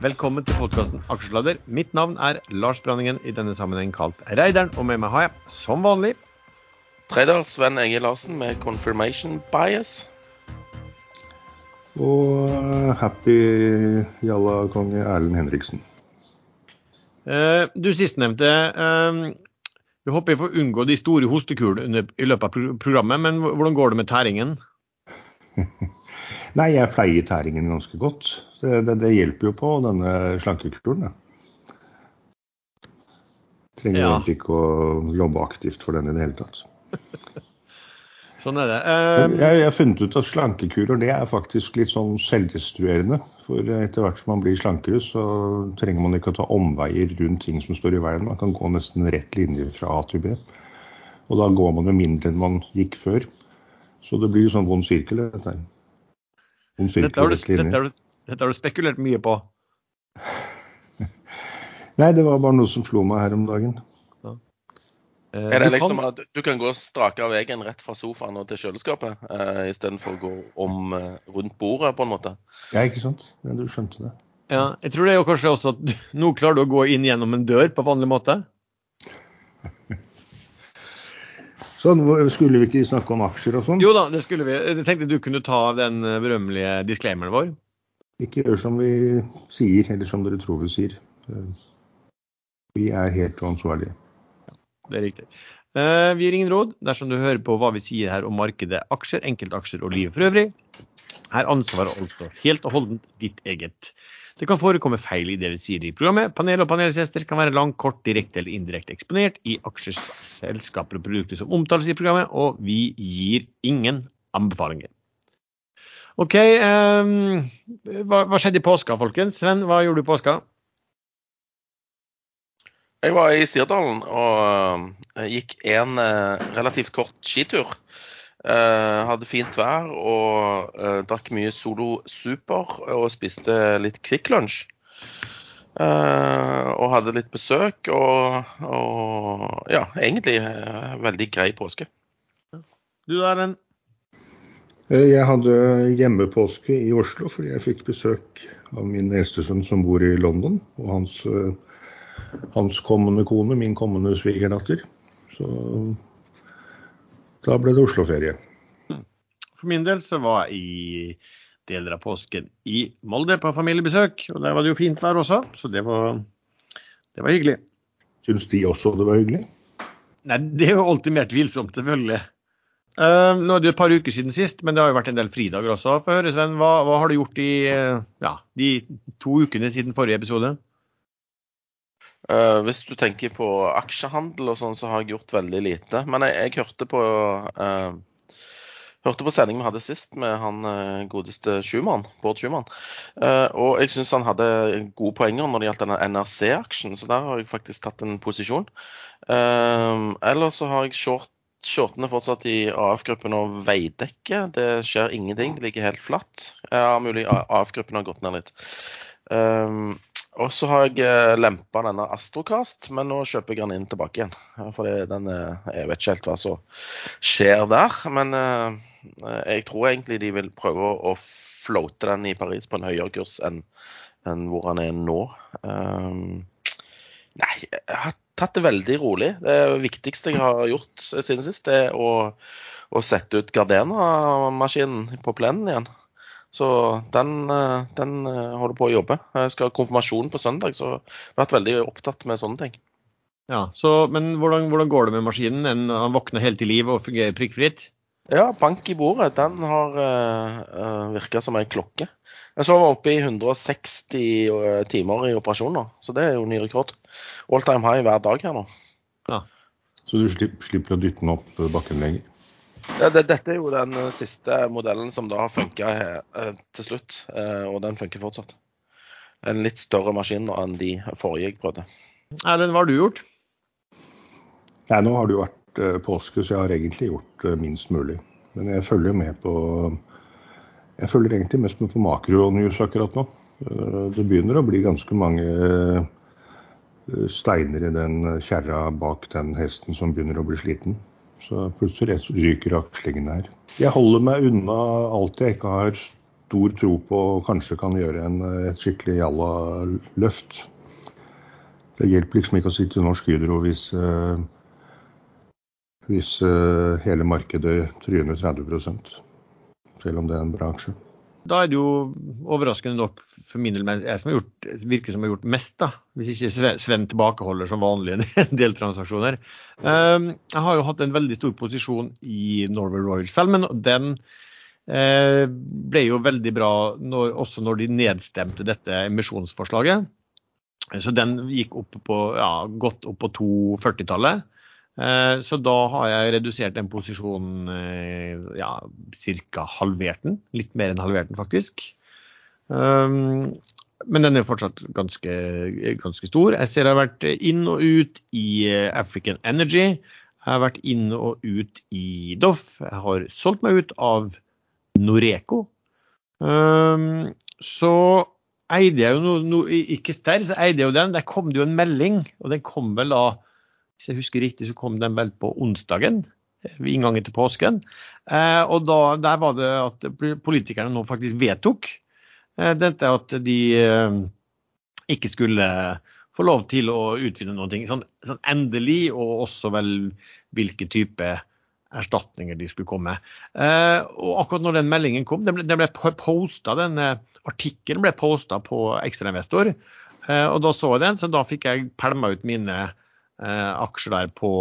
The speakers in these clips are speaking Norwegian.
Velkommen til podkasten Aksjesladder. Mitt navn er Lars Branningen, i denne sammenheng kalt Reideren. Og med meg har jeg, som vanlig Trader Sven Egil Larsen med confirmation bias. Og happy jalla-konge Erlend Henriksen. Eh, du sistnevnte eh, Vi håper vi får unngå de store hostekulene i løpet av programmet, men hvordan går det med tæringen? Nei, jeg pleier tæringen ganske godt. Det, det, det hjelper jo på denne slankekuren. Trenger Ja. egentlig ikke å jobbe aktivt for den i det hele tatt. Sånn er det. Eh, Jeg, jeg har funnet ut at slankekurer det er faktisk litt sånn selvdestruerende. For etter hvert som man blir slankere, så trenger man ikke å ta omveier rundt ting som står i veien. Man kan gå nesten rett linje fra A til B. Og da går man jo mindre enn man gikk før. Så det blir sånn vond sirkel. Dette her. Dette, har du, dette, har du, dette har du spekulert mye på. Nei, det var bare noe som slo meg her om dagen. Eh, Er det du liksom kan- at du kan gå strake av veien rett fra sofaen og til kjøleskapet, eh, istedenfor å gå om eh, rundt bordet, på en måte? Ja, ikke sant? Ja, du skjønte det. Ja, jeg tror det er jo kanskje også at nå klarer du å gå inn gjennom en dør på vanlig måte. Sånn, skulle vi ikke snakke om aksjer og sånn? Jo da, det skulle vi. Jeg tenkte du kunne ta den eh, berømmelige disclaimeren vår. Ikke gjør som vi sier, eller som dere tror vi sier. Vi er helt uansvarlige. Det er riktig. Eh, vi gir ingen råd dersom du hører på hva vi sier her om markedet, aksjer, enkeltaksjer og livet for øvrig. Er ansvaret altså helt og holdent ditt eget. Det kan forekomme feil i det vi sier i programmet. Panel og panelgjester kan være lang, kort, direkte eller indirekte eksponert i aksjer, selskaper og produkter som omtales i programmet, og vi gir ingen anbefalinger. OK. Um, hva, hva skjedde i påska, folkens? Sven, hva gjorde du i påska? Jeg var i Sirdalen og eh, gikk en eh, relativt kort skitur. Eh, hadde fint vær og uh, drakk mye Solo Super og spiste litt Kvikk Lunsj. Uh, og hadde litt besøk og, og ja, egentlig veldig grei påske. Du da, Erlend? Eh, Jeg hadde hjemmepåske i Oslo fordi jeg fikk besøk av min eldste sønn som bor i London. Og hans, hans kommende kone, min kommende svigerdatter. Så da ble det Oslo-ferie. For min del så var jeg i deler av påsken i Molde på familiebesøk. Og der var det jo fint vær også, så det var, det var hyggelig. Syns de også det var hyggelig? Nei, det er jo alltid mer tvilsomt, selvfølgelig. Uh, nå er det jo et par uker siden sist, men det har jo vært en del fridager også. Få høre, Sven, hva, hva har du gjort i uh, ja, de to ukene siden forrige episode? Eh, hvis du tenker på aksjehandel og sånn, så har jeg gjort veldig lite. Men jeg, jeg hørte på uh, Hørte på sendingen vi hadde sist med han uh, godeste Schumann, Bård Schumann. Og jeg syns han hadde gode poenger når det gjaldt denne NRC-aksjen, så der har jeg faktisk tatt en posisjon. Uh, ellers så har jeg short, shortene fortsatt i AF-gruppen og Veidekke. Det skjer ingenting, det ligger helt flatt. Ja, mulig AF-gruppen har gått ned litt. Um, og så har jeg eh, lempa denne Astrocast, men nå kjøper jeg den inn tilbake igjen. For den, eh, jeg vet ikke helt hva som skjer der. Men eh, jeg tror egentlig de vil prøve å- floate den i Paris på en høyere kurs enn enn hvor han er nå. Um, nei, jeg har tatt det veldig rolig. Det viktigste jeg har gjort siden sist, er å, å sette ut Gardena-maskinen på plenen igjen. Så den, eh, den eh, holder på å jobbe. Jeg skal ha konfirmasjon på søndag, så jeg har vært veldig opptatt med sånne ting. Ja, så, Men hvordan, hvordan går det med maskinen? Den, han våkner helt i liv og fungerer prikkfritt? Ja, bank i bordet. Den har uh, virka som ei klokke. Jeg så var oppe i 160 eh, timer i operasjoner, så det er jo ny rekord. All time high hver dag her nå. Ja. Så du slipper, slipper å dytte den opp bakken lenger. Ja, det, dette er jo den eh, siste modellen som da har funka til slutt, eh, og den funker fortsatt. En litt større maskin enn de forrige jeg prøvde. Erlend, hva har du gjort? Nei, nå har det jo vært eh, påske, så jeg har egentlig gjort eh, minst mulig. Men jeg følger med på Jeg følger egentlig mest med på makronews akkurat nå. Eh, Det begynner å bli ganske mange eh, steiner i den kjerra bak den hesten som begynner å bli sliten. Så plutselig ryker akslingen her. Jeg holder meg unna alt jeg ikke har stor tro på og kanskje kan gjøre en, et skikkelig jalla løft. Det hjelper liksom ikke å sitte i Norsk Hydro hvis, uh, hvis uh, hele markedet tryner 30 selv om det er en bra aksje. Da er det jo overraskende nok for min del jeg som har gjort, virker som har gjort mest, da. Hvis ikke Sven tilbakeholder som vanlig en del transaksjoner. Um, jeg har jo hatt en veldig stor posisjon i Norway Royal selv, men den uh, ble jo veldig bra når, også når de nedstemte dette emisjonsforslaget. Så den gikk opp på, ja, godt opp på 240-tallet. Eh, så da har jeg redusert den posisjonen eh, ja, ca. halvert den. Litt mer enn halvert den, faktisk. Um, men den er fortsatt ganske, ganske stor. Jeg ser jeg har vært inn og ut i eh, African Energy. Jeg har vært inn og ut i Doff. Jeg har solgt meg ut av Noreco. Um, så eide jeg jo noe, no, ikke sterk, så eide jeg jo den. Der kom det jo en melding, og den kom vel da hvis jeg husker riktig, så kom den vel på onsdagen ved inngangen til påsken. Eh, og da, der var det at politikerne nå faktisk vedtok eh, dette at de eh, ikke skulle få lov til å utvinne noe sånn, sånn, endelig, og også vel hvilke type erstatninger de skulle komme. Eh, og akkurat når den meldingen kom, den ble, den ble posta, denne artikkelen ble posta på Ekstrainvestor, og da så jeg den, så da fikk jeg pælma ut mine aksjer der på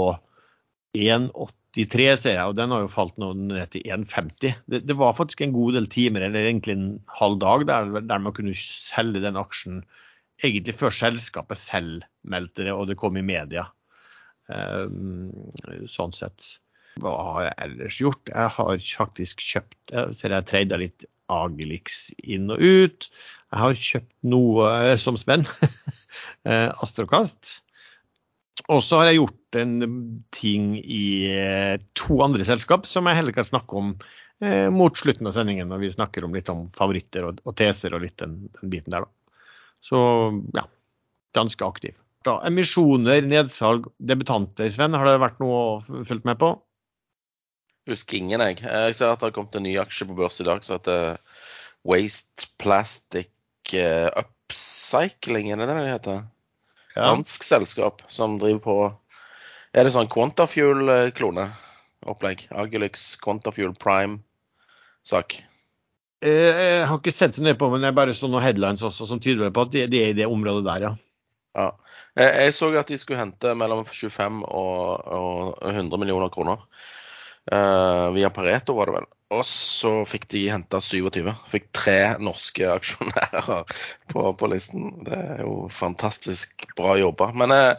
1,83 ser jeg, og den har jo falt nå ned til 1,50. Det, det, var faktisk en god del timer, eller egentlig en halv dag, der, der man kunne selge den aksjen egentlig før selskapet selv meldte det, og det kom i media. Um, sånn sett. Hva har jeg ellers gjort? Jeg har faktisk kjøpt ser jeg trada litt Agelix inn og ut. Jeg har kjøpt noe som spenn. Astrokast. Og så har jeg gjort en ting i eh, to andre selskap som jeg heller kan snakke om eh, mot slutten av sendingen, når vi snakker om litt om favoritter og, og teser og litt den, den, biten der, da. Så ja, ganske aktiv. Da, emisjoner, nedsalg, debutanter, Sven, har det vært noe å følge med på? Husker ingen, jeg. Jeg ser at det har kommet en ny aksje på børs i dag som heter Waste Plastic eh, Upcycling, er det det heter? Dansk selskap som driver på Er det sånn Quantafuel-klone-opplegg? Agilix Quantafuel Prime-sak? Eh, jeg har ikke sett så nøye på, men jeg bare så noen headlines også som tyder på at de er i det området der, ja. ja. Jeg så at de skulle hente mellom 25 og, og 100 millioner kroner. Uh, via Pareto, var det vel. Og så fikk de henta 27. Fikk tre norske aksjonærer på, på, listen. Det er jo fantastisk bra jobba. Men jeg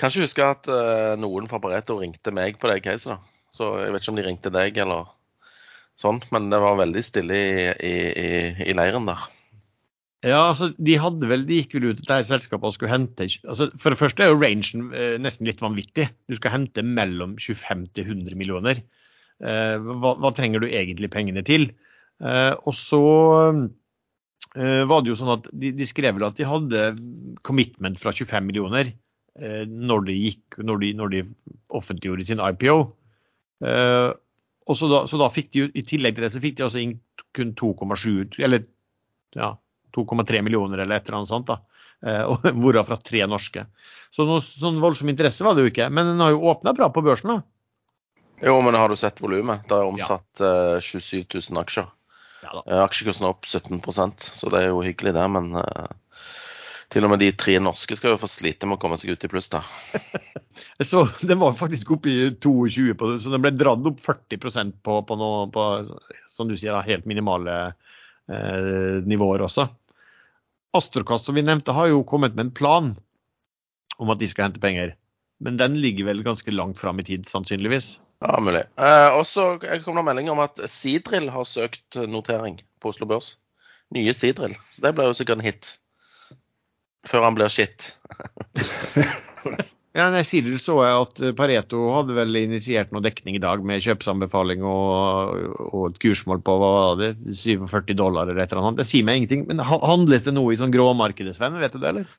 kan ikke huske at uh, noen fra Pareto ringte meg på det caset. da. Så jeg vet ikke om de ringte deg eller sånn, men det var veldig stille i, i, i, i leiren der. Ja, altså de hadde vel, de gikk vel ut der selskapet og skulle hente altså For det første er jo rangen eh, nesten litt vanvittig. Du skal hente mellom 25 til 100 millioner. Eh, hva, hva, trenger du egentlig pengene til? Eh, og så eh, var det jo sånn at de, de, skrev vel at de hadde commitment fra 25 millioner når de, gikk, når de, når de offentliggjorde sin IPO. og så da, så da, fikk de i tillegg til det så fikk de altså inn kun 2,7 eller ja, 2,3 millioner eller et eller annet sånt. da, Hvorav fra tre norske. Så noe sånn voldsom interesse var det jo ikke. Men den har jo åpna bra på børsen. da. Jo, men har du sett volumet? Det er omsatt ja. uh, 27 000 aksjer. Ja, uh, aksjekursen er opp 17% så det er jo hyggelig, det. Men uh, til og med de tre norske skal jo få slite med å komme seg ut i pluss, da. så Den var faktisk oppe i 22, på det, så den ble dratt opp 40% på, på noe på, som du sier, da, helt minimale eh, nivåer også. Astrokast, som vi nevnte, har jo kommet med en plan om at de skal hente penger. Men den ligger vel ganske langt fram i tid, sannsynligvis. Ja, mulig. Eh, og så kom det melding om at Sidrill har søkt notering på Oslo Børs. Nye Sidrill. Så det blir jo sikkert en hit. Før han blir shit. ja, nei, Sidrill så jeg at Pareto hadde vel initiert noe dekning i dag med kjøpsanbefaling og, og et kursmål på hva var det, 47 dollar eller et eller annet. Det sier meg ingenting. Men handles det noe i sånn gråmarkedet, Sven? Vet du det, eller?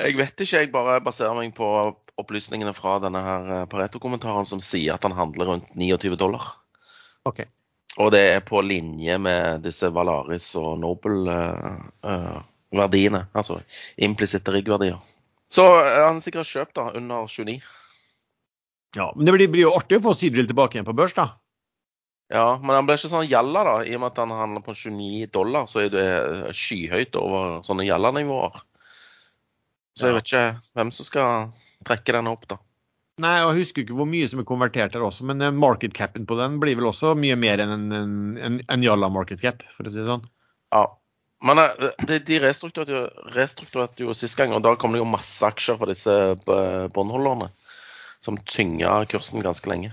Jeg vet ikke, jeg bare baserer meg på opplysningene fra denne her eh, Pareto-kommentaren som sier at han handler rundt 29 dollar. Ok. Og det er på linje med disse Valaris og Nobel-verdiene. altså implisitte riggverdier. Så er han sikkert kjøpt da, under 29. Ja, Men det blir, blir jo artig å få Sidril tilbake igjen på børs, da. Ja, men han ble ikke sånn gjalla, da. I og med at han handler på 29 dollar, så er det skyhøyt over sånne gjallanivåer. Så jeg vet ikke hvem som skal trekke den opp, da. Nei, Jeg husker ikke hvor mye som er konvertert der også, men eh, market capen på den blir vel også mye mer enn en, en, en, en Jalla market cap, for å si det sånn. Ja. Men eh, de, de restrukturerte, jo, restrukturerte jo sist gang, og da kom det jo masse aksjer for disse b- båndholderne. Som tynga kursen ganske lenge.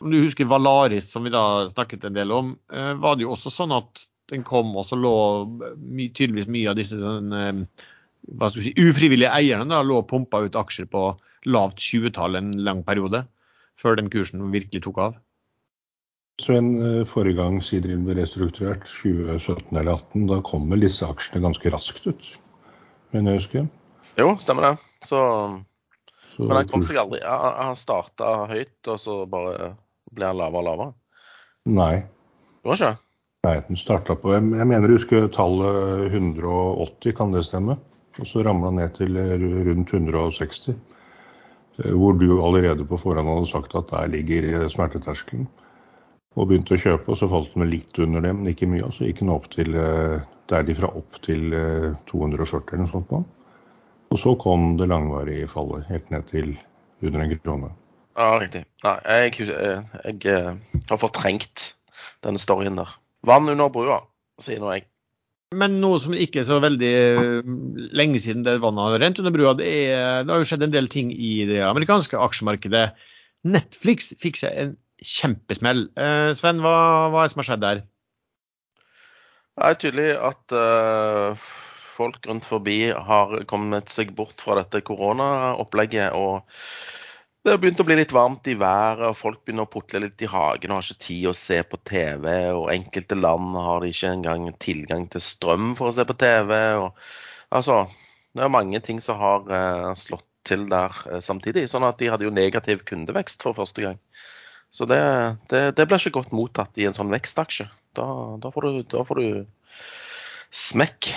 Om du husker Valaris, som vi da snakket en del om, eh, var det jo også sånn at den kom, og så lå my, tydeligvis mye av disse sånn, hva skal si, ufrivillige eierne da, lå og pumpa ut aksjer på lavt 20-tall en lang periode, før den kursen virkelig tok av. Så en eh, forrige gang Sidrin ble restrukturert, 2017 eller 2018, da kom vel disse aksjene ganske raskt ut, Men jeg husker. Jo, stemmer det. Så, Så men han kom seg aldri Han han starta høyt, og så bare ble han lavere og lavere. Nei. Det var ikke? Nei, den starta på Jeg jeg mener du husker tallet 180, kan det stemme? Og så ramla ned til eh, rundt 160. eh, Hvor du allerede på forhånd hadde sagt at der ligger eh, smerteterskelen. Og begynte å kjøpe, og så falt den litt under det, men ikke mye. Og så gikk den opp til derifra opp til eh, 240 eller noe sånt. nå. Og så kom det langvarige fallet, helt ned til under en krone. Ja, riktig. Nei, jeg, jeg, jeg, har fortrengt denne storyen der. Vann under brua, sier nå jeg. Men noe som ikke er så veldig eh, lenge siden det vannet har rent under brua, det, er, det har jo skjedd en del ting i det amerikanske aksjemarkedet. Netflix fikk seg en kjempesmell. Eh, Sven, hva, hva er det som har skjedd der? Det er tydelig at uh, folk rundt forbi har kommet seg bort fra dette koronaopplegget. og det har begynt å bli litt varmt i været, og folk begynner å putle litt i hagen og har ikke tid å se på TV. Og enkelte land har ikke engang tilgang til strøm for å se på TV. Og, altså, det er mange ting som har uh, slått til der uh, samtidig. Sånn at de hadde jo negativ kundevekst for første gang. Så det, det, det blir ikke godt mottatt i en sånn vekstaksje. Da, da, får, du, da får du smekk.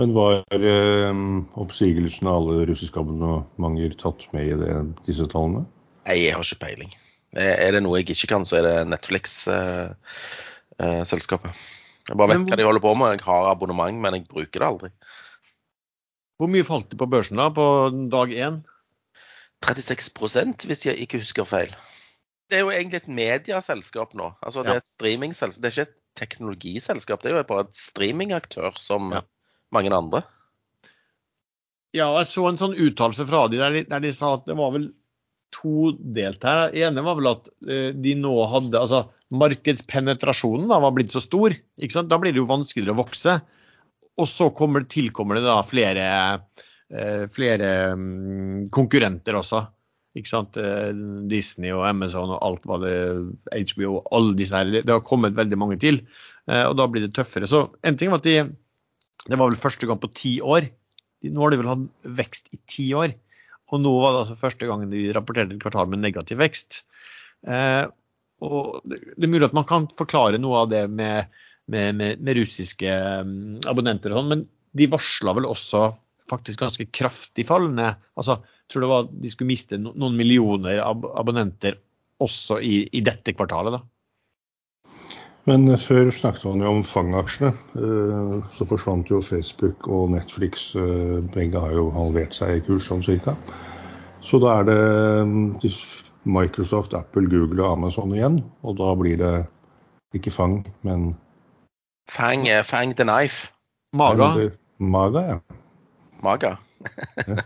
Men var eh, oppsigelsen av alle russiske abonnementer tatt med i det, disse tallene? Nei, jeg har ikke peiling. Er er det noe jeg ikke kan, så er det Netflix-selskapet. jeg bare vet Men hvor- hva de holder på med. Jeg har abonnement, men jeg bruker det aldri. Hvor mye falt det på børsen da, på dag én? 36% hvis jeg ikke husker feil. Det er jo egentlig et mediaselskap nå. Altså, det er et streamingselskap. Det er ikke et teknologiselskap, det er jo bare et streamingaktør som Ja. Mange andre. Ja, jeg så en sånn uttalelse fra de der, de der de sa at det var vel todelt her. Det ene var vel at eh, de nå hadde Altså markedspenetrasjonen da var blitt så stor. ikke sant? Da blir det jo vanskeligere å vokse. Og så kommer, tilkommer det da flere, eh, flere mm, konkurrenter også. Ikke sant? Eh, Disney og Amazon og alt hva det HBO og alle disse her. Det har kommet veldig mange til. Og da blir det tøffere. Så en ting var at de Det var vel første gang på ti år. Nå har de vel hatt vekst i ti år. Og nå var det altså første gang de rapporterte et kvartal med negativ vekst. Eh, og det, det er mulig at man kan forklare noe av det med, med, med, med russiske mm, abonnenter og sånn, men de varsla vel også faktisk ganske kraftig fallende. Altså, jeg tror det var de skulle miste no, noen millioner ab abonnenter også i, i dette kvartalet. da. Men eh, før snakket man jo om fangaksjene. eh, Så forsvant jo Facebook og Netflix. eh, Begge har jo halvert seg i kurs sånn cirka. Så da er det mm, Microsoft, Apple, Google og Amazon igjen. Og da blir det ikke Fang, men Fang, Fang the Knife. Maga. Maga, ja. Maga.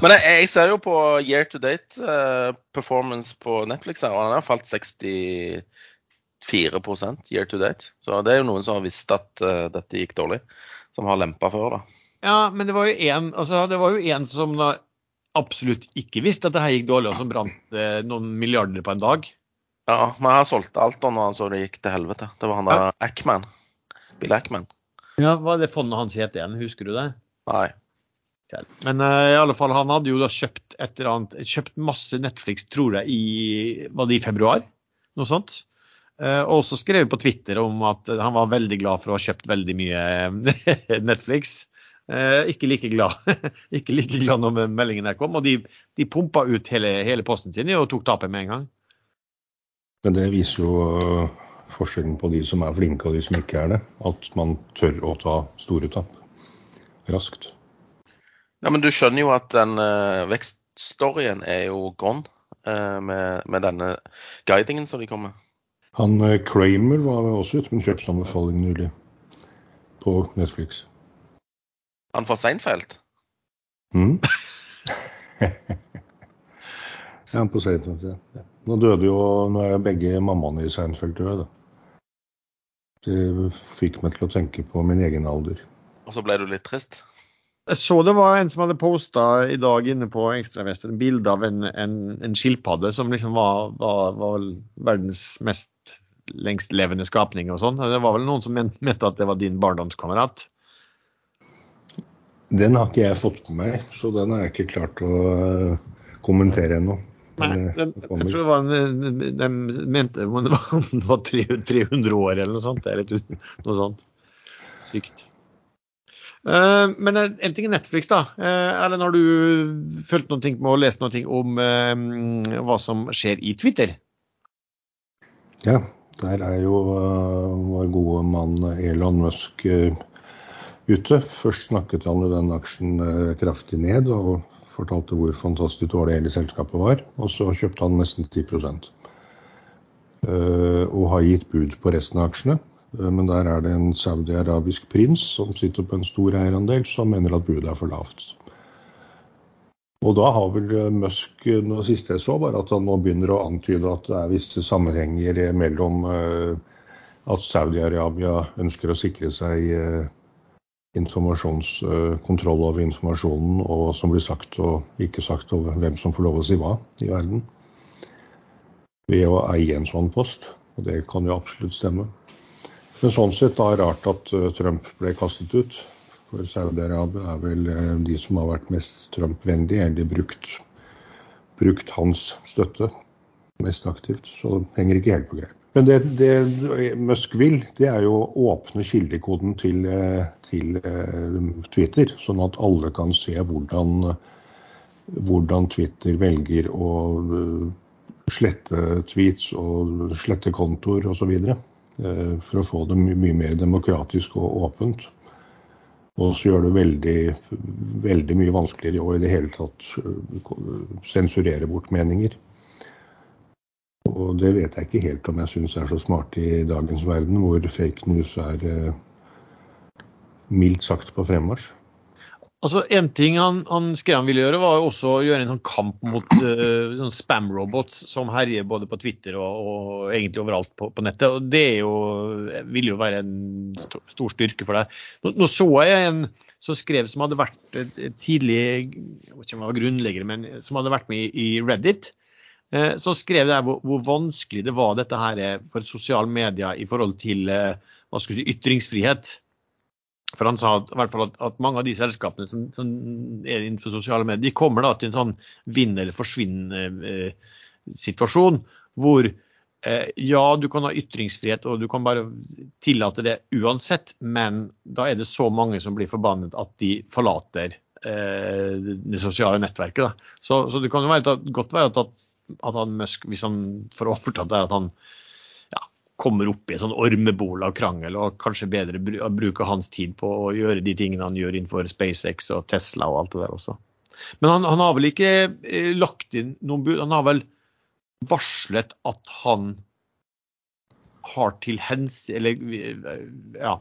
Men jeg, jeg ser jo på year to date eh, performance på Netflix og den har falt 64 year to date. Så det er jo noen som har visst at uh, dette gikk dårlig, som har lempa før, da. Ja, men det var jo en, altså, det var jo en som da absolutt ikke visste at det her gikk dårlig, og som brant eh, noen milliarder på en dag. Ja, men han solgte alt da når han så det gikk til helvete. Det var han der Ackman. Bill Ackman. Ja, Hva er det fondet hans het igjen, husker du det? Nei. Men uh, i alle fall, han hadde jo da kjøpt et eller annet, kjøpt masse Netflix, tror jeg, i, var det i februar? Noe sånt. Eh, og også skrevet på Twitter om at han var veldig glad for å ha kjøpt veldig mye Netflix. Eh, ikke like glad ikke like glad når meldingen der kom. Og de, de pumpa ut hele, hele posten sin og tok tapet med en gang. Men det viser jo forskjellen på de som er flinke og de som ikke er det. At man tør å ta store tap raskt. Ja, Men du skjønner jo at den uh, vekststoryen er jo gone uh, med, med, denne guidingen som de kom med. Han uh, Kramer var også ute med en kjøpsanbefaling nylig på Netflix. Han fra Seinfeld? Mm. ja, på Seinfeld, ja. Nå døde jo Nå er begge mammaene i Seinfeld døde. Det fikk meg til å tenke på min egen alder. Og så ble du litt trist? Jeg så det var en som hadde posta i dag inne på Ekstravest en bilde av en, en, en, skilpadde som liksom var, var, var verdens mest lengstlevende skapning og sånn. Det var vel noen som mente at det var din barndomskamerat? Den har ikke jeg fått med meg, så den har jeg ikke klart å uh, kommentere ennå. Nei, den, jeg tror det var en, de mente det var, det var 300 år eller noe sånt. Det er litt noe sånt. Sykt. Uh, men en ting er Netflix, da. Uh, Erlend, har du følt noe med å lese noe om uh, hva som skjer i Twitter? Ja, der er jo vår gode mann Elon Musk ute. Først snakket han jo den aksjen kraftig ned og fortalte hvor fantastisk dårlig hele selskapet var. Og så kjøpte han nesten 10% og har gitt bud på resten av aksjene. Eh, men der er det en saudi-arabisk prins som sitter på en stor eierandel, som mener at budet er for lavt. Og da har vel eh, Musk eh, det siste jeg så, var at han nå begynner å antyde at det er visse sammenhenger mellom at Saudi-Arabia ønsker å sikre seg informasjonskontroll over informasjonen og som blir sagt og ikke sagt, og hvem som får lov å si hva i verden. Ved å eie en sånn post. Og det kan jo absolutt stemme. Men sånn sett da er det rart at eh, Trump ble kastet ut. For Saudi-Arabia er vel eh, de som har vært mest Trump-vennlige, eller brukt, brukt, hans støtte mest aktivt. Så det henger ikke helt på greip. Men det, det, Musk vil, det er jo å åpne kildekoden til, eh, til Twitter, sånn at alle kan se hvordan, hvordan Twitter velger å slette tweets og slette kontoer osv. Eh, for å få det mye mer demokratisk og åpent. Og så gjør det veldig, veldig mye vanskeligere å i det hele tatt eh, sensurere bort meninger. Og det vet jeg ikke helt om jeg syns er så smart i dagens verden, hvor fake news er eh, mildt sagt på fremmarsj. Altså, En ting han, han, skrev han ville gjøre, var også å gjøre en sånn kamp mot uh, sånn spam-robots som herjer både på Twitter og, og egentlig overalt på, på, nettet. og Det jo, vil jo være en stor, styrke for deg. Nå, nå, så jeg en som skrev som hadde vært tidlig jeg vet ikke om han var grunnlegger, men som hadde vært med i, i Reddit. Uh, som skrev der hvor, hvor, vanskelig det var dette her for sosiale medier i forhold til uh, hva skal si, ytringsfrihet. For han sa at, at, at, mange av de selskapene som, som, er innenfor sosiale medier, de kommer da til en sånn vinn eller forsvinn-situasjon eh, hvor eh, ja, du kan ha ytringsfrihet og du kan bare tillate det uansett, men da er det så mange som blir forbannet at de forlater eh, det sosiale nettverket. Så, så det kan jo være, godt være at, at han Musk, hvis han får overtatt det, at han kommer opp i en sånn ormebol av krangel, og kanskje bedre bruke hans tid på å gjøre de tingene han gjør innenfor SpaceX og Tesla og alt det der også. Men han, han har vel ikke eh, lagt inn noen bud? Han har vel varslet at han har til hensikt Eller ja,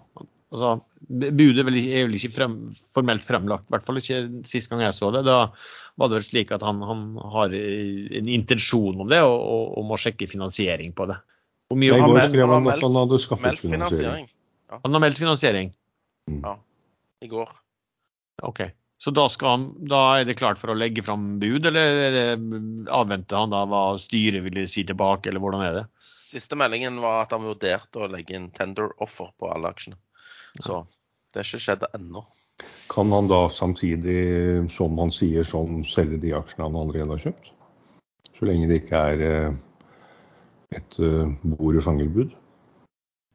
altså Budet er vel ikke frem, formelt fremlagt, i hvert fall ikke sist gang jeg så det. Da var det vel slik at han, han har en intensjon om det, og, og, og må sjekke finansiering på det. Hvor mye I går skrev han at han hadde skaffet finansiering. Ja. Han har meldt finansiering? Mm. Ja. I går. OK. Så da, han, da, er det klart for å legge fram bud, eller avventer han da hva styret vil si tilbake, eller hvordan er det? Siste meldingen var at han vurderte å legge inn tender offer på alle aksjene. Så det har ikke skjedd ennå. Kan han da samtidig, som han sier, sånn selge de aksjene han allerede har kjøpt? Så lenge det ikke er eh, et uh, bord- og fangerbud.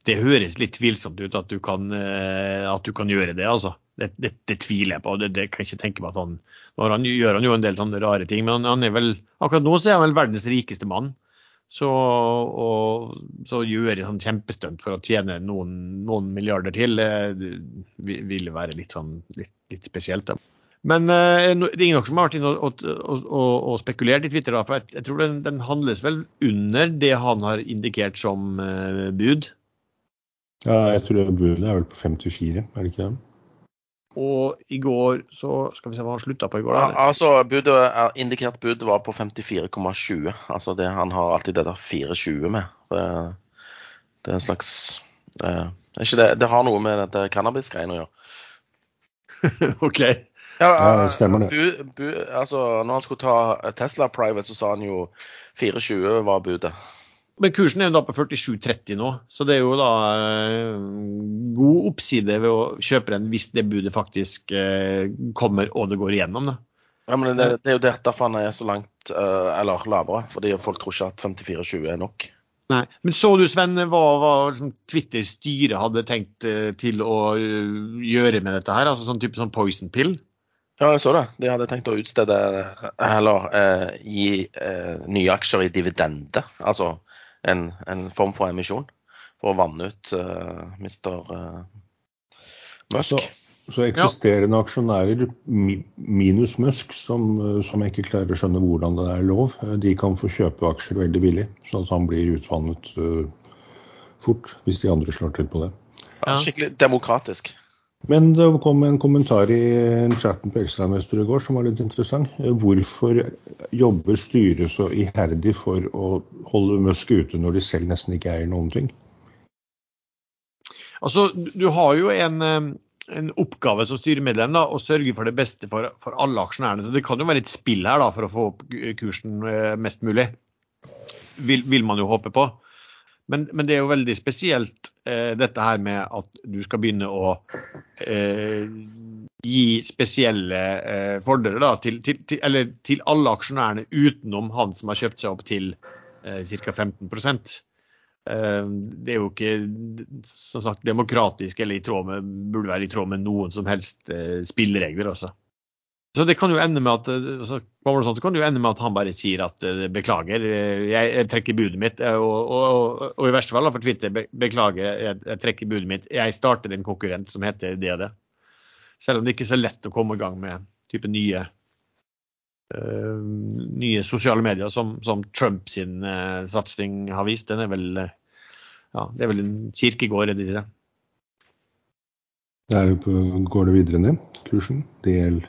Det høres litt tvilsomt ut at du kan, uh, at du kan gjøre det, altså. Det, det, det, tviler jeg på. Det, det kan jeg ikke tenke meg at han Han gjør han jo en del sånne rare ting, men han er vel akkurat nå så er han vel verdens rikeste mann. Så, og, så gjøre sånn kjempestunt for å tjene noen, noen milliarder til, det ville være litt, sånn, litt, litt spesielt. Da. Men uh, det er ingen som har vært inne og, og, og, og, spekulert i Twitter, da, for jeg, jeg tror den, den, handles vel under det han har indikert som uh, bud? Ja, jeg tror budet er vel på 54, er det ikke det? Og i går så Skal vi se hva han slutta på i går? Ja, altså, budet, Indikert bud var på 54,20. Altså det, han har alltid det der 4,20 med. Det, det, er en slags eh, det, det, har noe med dette cannabisgreiene å gjøre. OK. Ja, ja stemmer det. Bu, bu, altså, når han skulle ta Tesla private, så sa han jo 4,20 var budet. Men kursen er jo da på 47,30 nå, så det er jo da eh, god oppside ved å kjøpe den hvis det budet faktisk eh, kommer og det går igjennom. da. Ja, men det, det er jo derfor han er så langt, eh, eller lavere. Fordi folk tror ikke at 54,20 er nok. Nei, Men så du Sven, hva, hva liksom, Twitter-styret hadde tenkt eh, til å gjøre med dette her? Altså sånn type sånn poison pill? Ja, jeg så det. De hadde tenkt å utstede, eller eh, gi eh, nye aksjer i dividende. Altså en, en, form for emisjon for å vanne ut eh, Mr. Eh, Musk. Så, så eksisterende ja. aksjonærer minus Musk, som, eh, som, jeg ikke klarer å skjønne hvordan det er lov, de kan få kjøpe aksjer veldig billig, så at han blir utvannet uh, fort hvis de andre slår til på det. Ja, skikkelig demokratisk. Men det kom en kommentar i chatten på Ekstrainvestor i går som var litt interessant. Hvorfor jobber styret så iherdig for å holde Musk ute når de selv nesten ikke eier noen ting? Altså, Du har jo en, en oppgave som styremedlem da, å sørge for det beste for, for, alle aksjonærene. Så Det kan jo være et spill her da, for å få opp kursen eh, mest mulig. Vil, vil man jo håpe på. Men, men, det er jo veldig spesielt dette her med at du skal begynne å eh, gi spesielle eh, fordeler da, til, til, til, til alle aksjonærene utenom han som har kjøpt seg opp til eh, ca. 15 eh, Det er jo ikke som sagt, demokratisk eller i tråd med, burde være i tråd med noen som helst eh, spilleregler. også. Så det kan jo ende med at altså, sånn, så kan det jo ende med at han bare sier at uh, beklager, jeg, jeg, trekker budet mitt. Og, og, og, i verste fall for Twitter beklager, jeg, trekker budet mitt. Jeg starter en konkurrent som heter det og det. Selv om det ikke er så lett å komme i gang med type nye uh, nye sosiale medier som, som Trump sin uh, satsing har vist. Den er vel, ja, det er vel en kirkegård, er det ikke det? Går det videre ned, kursen? Del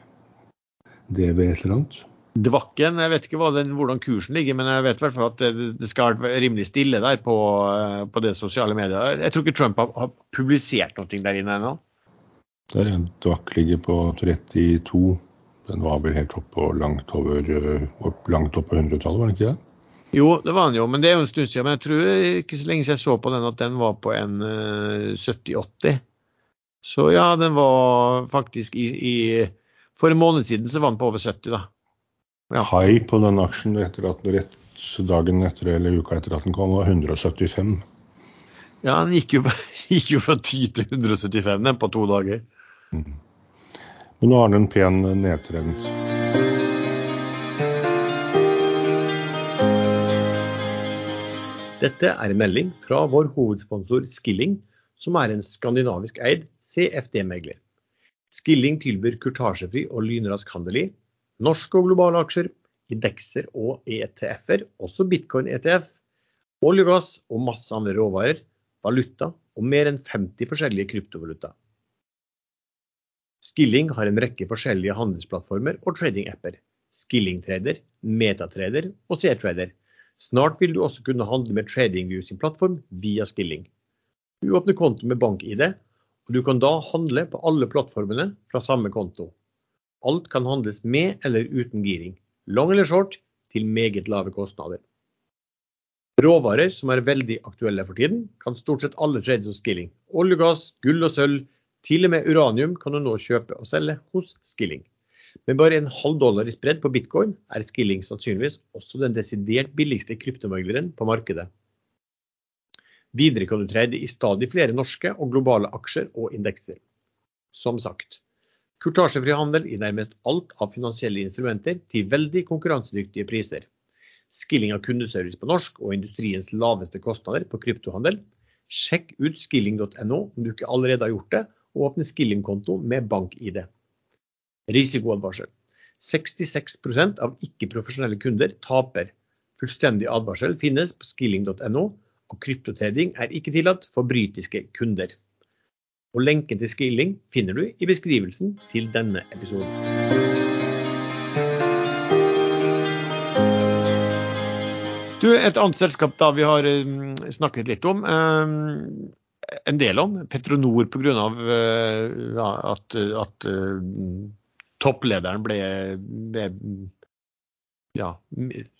det ved et eller annet? Dvakken, jeg vet ikke den, hvordan kursen ligger, men jeg vet i hvert fall at det, det skal være rimelig stille der på, på det sosiale mediet. Jeg tror ikke Trump har, har publisert noe der inne ennå. Der en Dvakk ligger på 32. Den var vel helt opp på langt over langt opp på 100-tallet, var den ikke det? Jo, det var den jo, men det er jo en stund siden. Men jeg tror ikke så lenge siden jeg så på den at den var på en uh, eh, 70-80. Så ja, den var faktisk i, i for en måned siden så var den på over 70, da. Ja. High på den aksjen etter at rett dagen etter eller uka etter at den kom, var 175. Ja, den gikk jo, gikk jo fra 10 til 175 den på to dager. Mm. Men nå har den en pen nedtrend. Dette er en melding fra vår hovedsponsor Skilling, som er en skandinavisk eid CFD-megler. Skilling tilbyr kurtasjefri og lynrask handel i norske og globale aksjer, indekser og ETF-er, også bitcoin-ETF, olje og gass og masse andre råvarer, valuta og mer enn 50 forskjellige kryptovaluta. Skilling har en rekke forskjellige handelsplattformer og trading-apper. Skilling-trader, metatrader og C-trader. Snart vil du også kunne handle med TradingView sin plattform via Skilling. Du åpner konto med bank-ID og Du kan da handle på alle plattformene fra samme konto. Alt kan handles med eller uten giring, long eller short, til meget lave kostnader. Råvarer som er veldig aktuelle for tiden, kan stort sett alle trades hos Skilling. Olje, gass, gull og sølv, til og med uranium kan du nå kjøpe og selge hos Skilling. Med bare en halv dollar i spredd på bitcoin er Skilling sannsynligvis også den desidert billigste kryptomegleren på markedet. Videre kan du trade i stadig flere norske og globale aksjer og indekser. Som sagt, kurtasjefri handel i nærmest alt av finansielle instrumenter til veldig konkurransedyktige priser. Skilling av kundeservice på norsk og industriens laveste kostnader på kryptohandel. Sjekk ut skilling.no om du ikke allerede har gjort det, og åpne skillingkonto med bank-ID. Risikoadvarsel. 66% av ikke-profesjonelle kunder taper. Fullstendig advarsel finnes på skilling.no, og kryptotrading er ikke tillatt for britiske kunder. Og lenken til Skilling finner du i beskrivelsen til denne episoden. Du, et annet selskap da vi har eh, snakket litt om, eh, en del om, Petronor pga. Uh, ja, at, at topplederen ble, ble ja,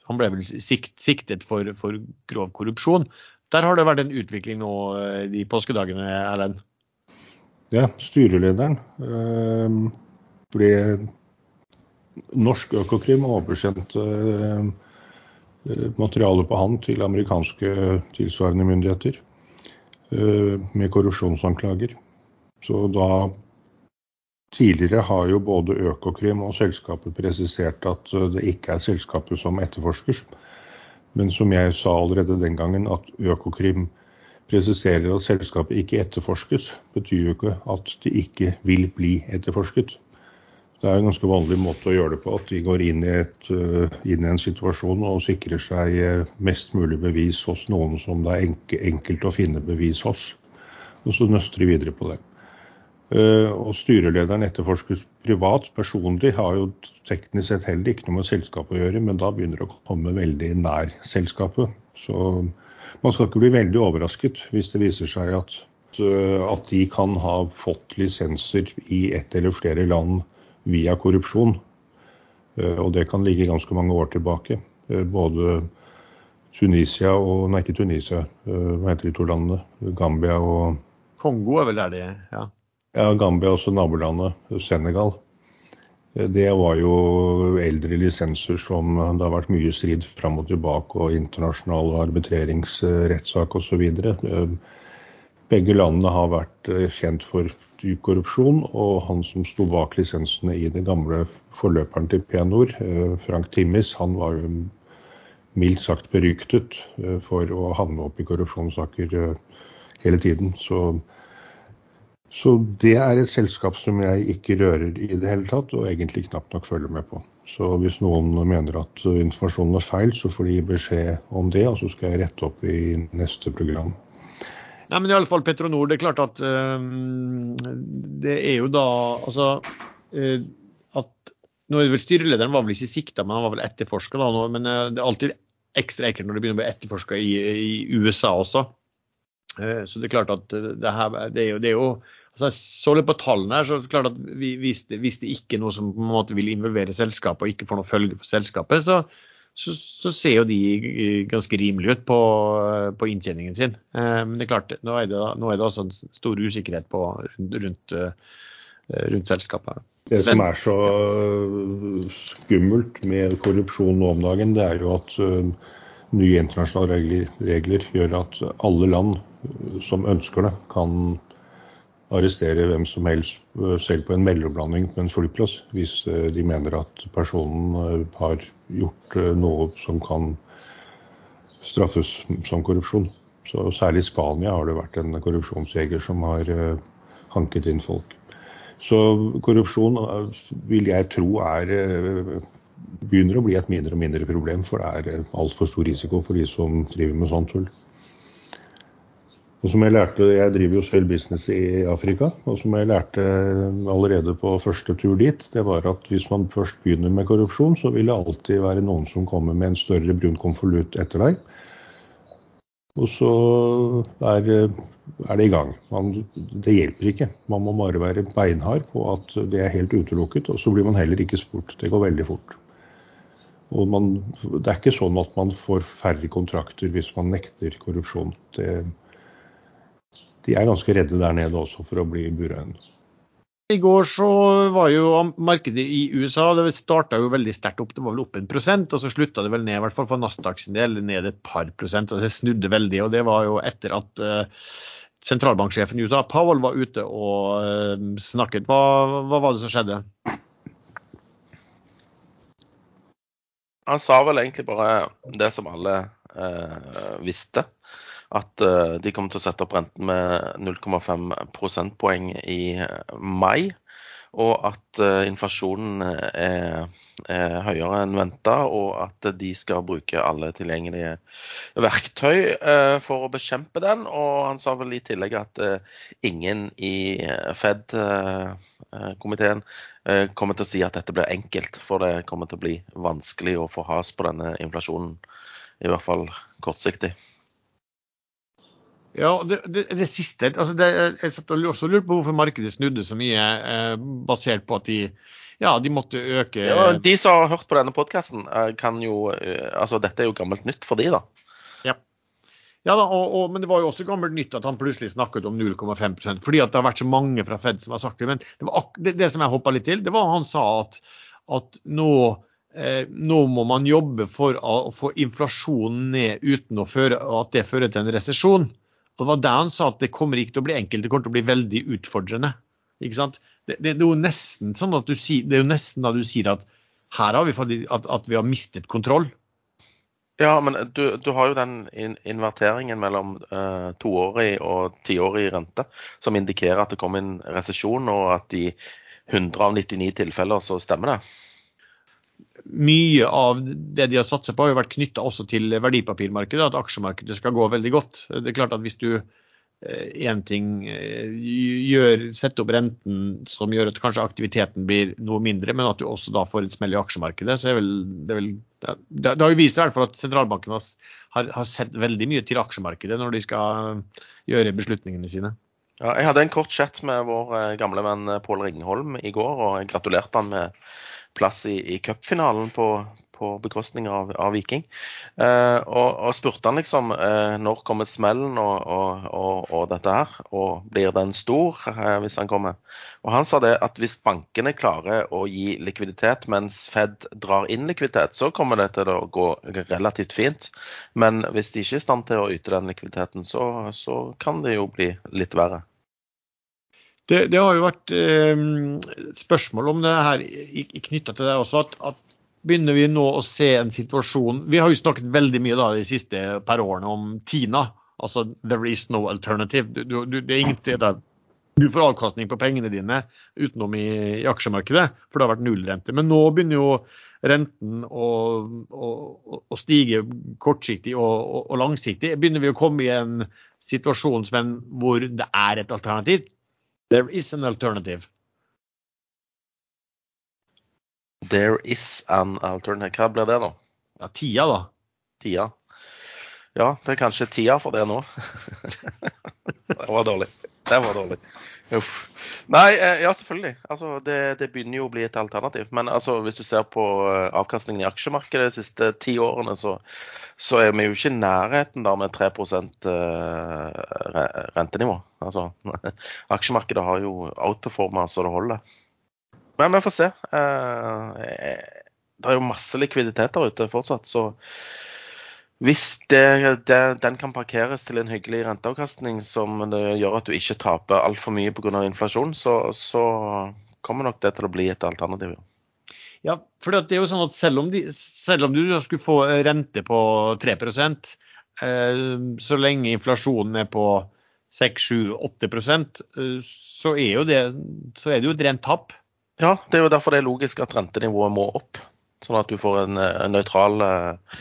han ble vel sikt, siktet for, for, grov korrupsjon. Der har det vært en utvikling nå de påskedagene, Erlend? Ja, styrelederen eh, ble Norsk Økokrim oversendte eh, materiale på han til amerikanske tilsvarende myndigheter eh, med korrupsjonsanklager. Så da Tidligere har jo både Økokrim og selskapet presisert at det ikke er selskapet som etterforskes. Men som jeg sa allerede den gangen, at Økokrim presiserer at selskapet ikke etterforskes, betyr jo ikke at det ikke vil bli etterforsket. Det er en ganske vanlig måte å gjøre det på, at de går inn i, et, eh, inn i en situasjon og sikrer seg eh, mest mulig bevis hos noen som det er enkelt å finne bevis hos. Og så nøster de videre på det. Uh, og Styrelederen etterforskes privat, personlig, har jo teknisk sett heller ikke noe med selskapet å gjøre, men da begynner det å komme veldig nær selskapet. Så man skal ikke bli veldig overrasket hvis det viser seg at, eh, at de kan ha fått lisenser i ett eller flere land via korrupsjon. Eh, og det kan ligge ganske mange år tilbake. Eh, både Tunisia og Nei, ikke Tunisia. Hva heter de to landene? Gambia og Kongo er vel der de? Ja. Ja, Gambia og også nabolandet Senegal. Det var jo eldre lisenser som det har vært mye strid fram og tilbake, og internasjonal arbitreringsrettssak osv. Begge landene har vært eh, kjent for dyp korrupsjon, og han som sto bak lisensene i det gamle forløperen til Penor, eh, Frank Timmis, han var jo mildt sagt beryktet eh, for å havne opp i korrupsjonssaker hele tiden. Så så det er et selskap som jeg ikke rører i det hele tatt, og egentlig knapt nok følger med på. Så hvis noen mener at informasjonen er feil, så får de beskjed om det, og så skal jeg rette opp i neste program. Nei, men i alle fall Petronor, det er klart at øh, det er jo da altså øh, at nå er det vel Styrelederen var vel ikke sikta, men han var vel etterforska. Men øh, det er alltid ekstra ekkelt når det begynner å bli etterforska i, i, USA også. Så det er klart at det, her, det er jo, det er jo Altså, jeg så litt på tallene her, så det er klart at vi, hvis, det, hvis det ikke er noe som på en måte vil involvere selskapet og ikke får noe følge for selskapet, så, så, så ser jo de ganske rimelige ut på, på inntjeningen sin. Eh, men det er klart, nå er det, nå er det også en stor usikkerhet på, rundt, eh, rundt selskapet. Det som er så skummelt med korrupsjon nå om dagen, det er jo at nye internasjonale regler, regler, gjør at alle land som ønsker det, kan arrestere hvem som helst eh, selv på en mellomlanding på en flyplass, hvis eh, de mener at personen eh, har gjort noe som kan straffes som korrupsjon. Så Særlig i Spania har det vært en korrupsjonsjeger som har hanket inn folk. Så korrupsjon vil jeg tro er begynner å bli et mindre og mindre problem, for det er altfor stor risiko for de som driver med sånt tull. Og som Jeg lærte, jeg driver jo selv business i Afrika, og som jeg lærte allerede på første tur dit, det var at hvis man først begynner med korrupsjon, så vil det alltid være noen som kommer med en større brun konvolutt etter deg. Og så er, er det i gang. Man, det hjelper ikke. Man må bare være beinhard på at det er helt utelukket, og så blir man heller ikke spurt. Det går veldig fort. Og man, det er ikke sånn at man får færre kontrakter hvis man nekter korrupsjon. Det, de er ganske redde der nede også for å bli burhøn. I går så var jo markedet i USA det starta jo veldig sterkt opp. Det var vel opp en prosent, og så slutta det vel ned, i hvert fall for Nasdaq sin del, ned et par prosent. og Det snudde veldig. og Det var jo etter at uh, sentralbanksjefen i USA, Powell, var ute og uh, snakket. Hva, hva var det som skjedde? Han sa vel egentlig bare det som alle eh, visste at eh, de kommer til å sette opp renten med 0,5 prosentpoeng i mai. Og at eh, inflasjonen er, er, høyere enn venta, og at de skal bruke alle tilgjengelige verktøy for å bekjempe den. Og han sa vel i tillegg at ingen i Fed-komiteen kommer til å si at dette blir enkelt, for det kommer til å bli vanskelig å få has på denne inflasjonen. I hvert fall kortsiktig. Ja, det, det, det siste altså det, Jeg satt også lurte på hvorfor markedet snudde så mye, eh, basert på at de, ja, de måtte øke ja, De som har hørt på denne podkasten, eh, kan jo eh, Altså, dette er jo gammelt nytt for de, da. Ja. Da, og, og, men det var jo også gammelt nytt at han plutselig snakket om 0,5% fordi at det har vært så mange fra Fed som har sagt det. Men det, det, det som jeg hoppa litt til, det var han sa at, at nå, eh, nå må man jobbe for å, få inflasjonen ned uten føre, at det fører til en resesjon. Det var der han sa at det kommer ikke til å bli enkelt, det kommer til å bli veldig utfordrende. Ikke sant? Det, det, er jo nesten sånn at du det er jo nesten da du sier at her har vi at, at vi har mistet kontroll. Ja, men du, du har jo den inverteringen mellom uh, toårig og tiårig rente som indikerer at det kommer en resesjon, og at i 100 av 99 tilfeller så stemmer det mye av det de har satset på, har jo vært knytta også til verdipapirmarkedet, at aksjemarkedet skal gå veldig godt. Det er klart at hvis du én eh, ting eh, gjør, setter opp renten som gjør at kanskje aktiviteten blir noe mindre, men at du også da får et smell i aksjemarkedet, så er vel, det, vel, det har jo vist i hvert fall at sentralbanken har, har, sett veldig mye til aksjemarkedet når de skal gjøre beslutningene sine. Ja, jeg hadde en kort chat med vår eh, gamle venn Pål Ringholm i går, og jeg gratulerte han med plass i, i cupfinalen på, på bekostning av, av Viking. Eh, og, og, spurte han liksom eh, når kommer smellen og, og, og, dette her, og blir den stor eh, hvis han kommer? Og Han sa det at hvis bankene klarer å gi likviditet mens Fed drar inn likviditet, så kommer det til å gå relativt fint. Men hvis de ikke er i stand til å yte den likviditeten, så, så kan det jo bli litt verre. Det, det, har jo vært eh, spørsmål om det her knytta til det også. At, at, begynner vi nå å se en situasjon Vi har jo snakket veldig mye da, de siste par årene om Tina. Altså 'there is no alternative'. Du, du, det er ingen der. du får avkastning på pengene dine utenom i, i, aksjemarkedet, for det har vært nullrente. Men nå begynner jo renten å, å, å stige kortsiktig og, og, langsiktig. Begynner vi å komme i en situasjon Sven, hvor det er et alternativ? There is an alternative. There is an alternative. Hva blir det, da? Ja, Tida, da. Tida. Ja, det er kanskje tida for det nå. det var dårlig. Det var dårlig. Uff. Nei, eh, ja, selvfølgelig. Altså, det, det, begynner jo å bli et alternativ. Men altså, hvis du ser på eh, avkastningen i aksjemarkedet de siste ti årene, så, så, er vi jo ikke i nærheten der med 3 eh, rentenivå. Altså, aksjemarkedet har jo outperforma så det holder. Men vi får se. Det er jo masse likviditet der ute fortsatt, så hvis det, det, den kan parkeres til en hyggelig renteavkastning som gjør at du ikke taper altfor mye pga. inflasjon, så, så, kommer nok det til å bli et alternativ. Ja, for det er jo sånn at selv om, de, selv om du skulle få rente på 3 eh, så lenge inflasjonen er på 6-7-8 eh, så, er det, så er det jo et rent tap. Ja, det er jo derfor det er logisk at rentenivået må opp. Sånn at du får en, en nøytral eh,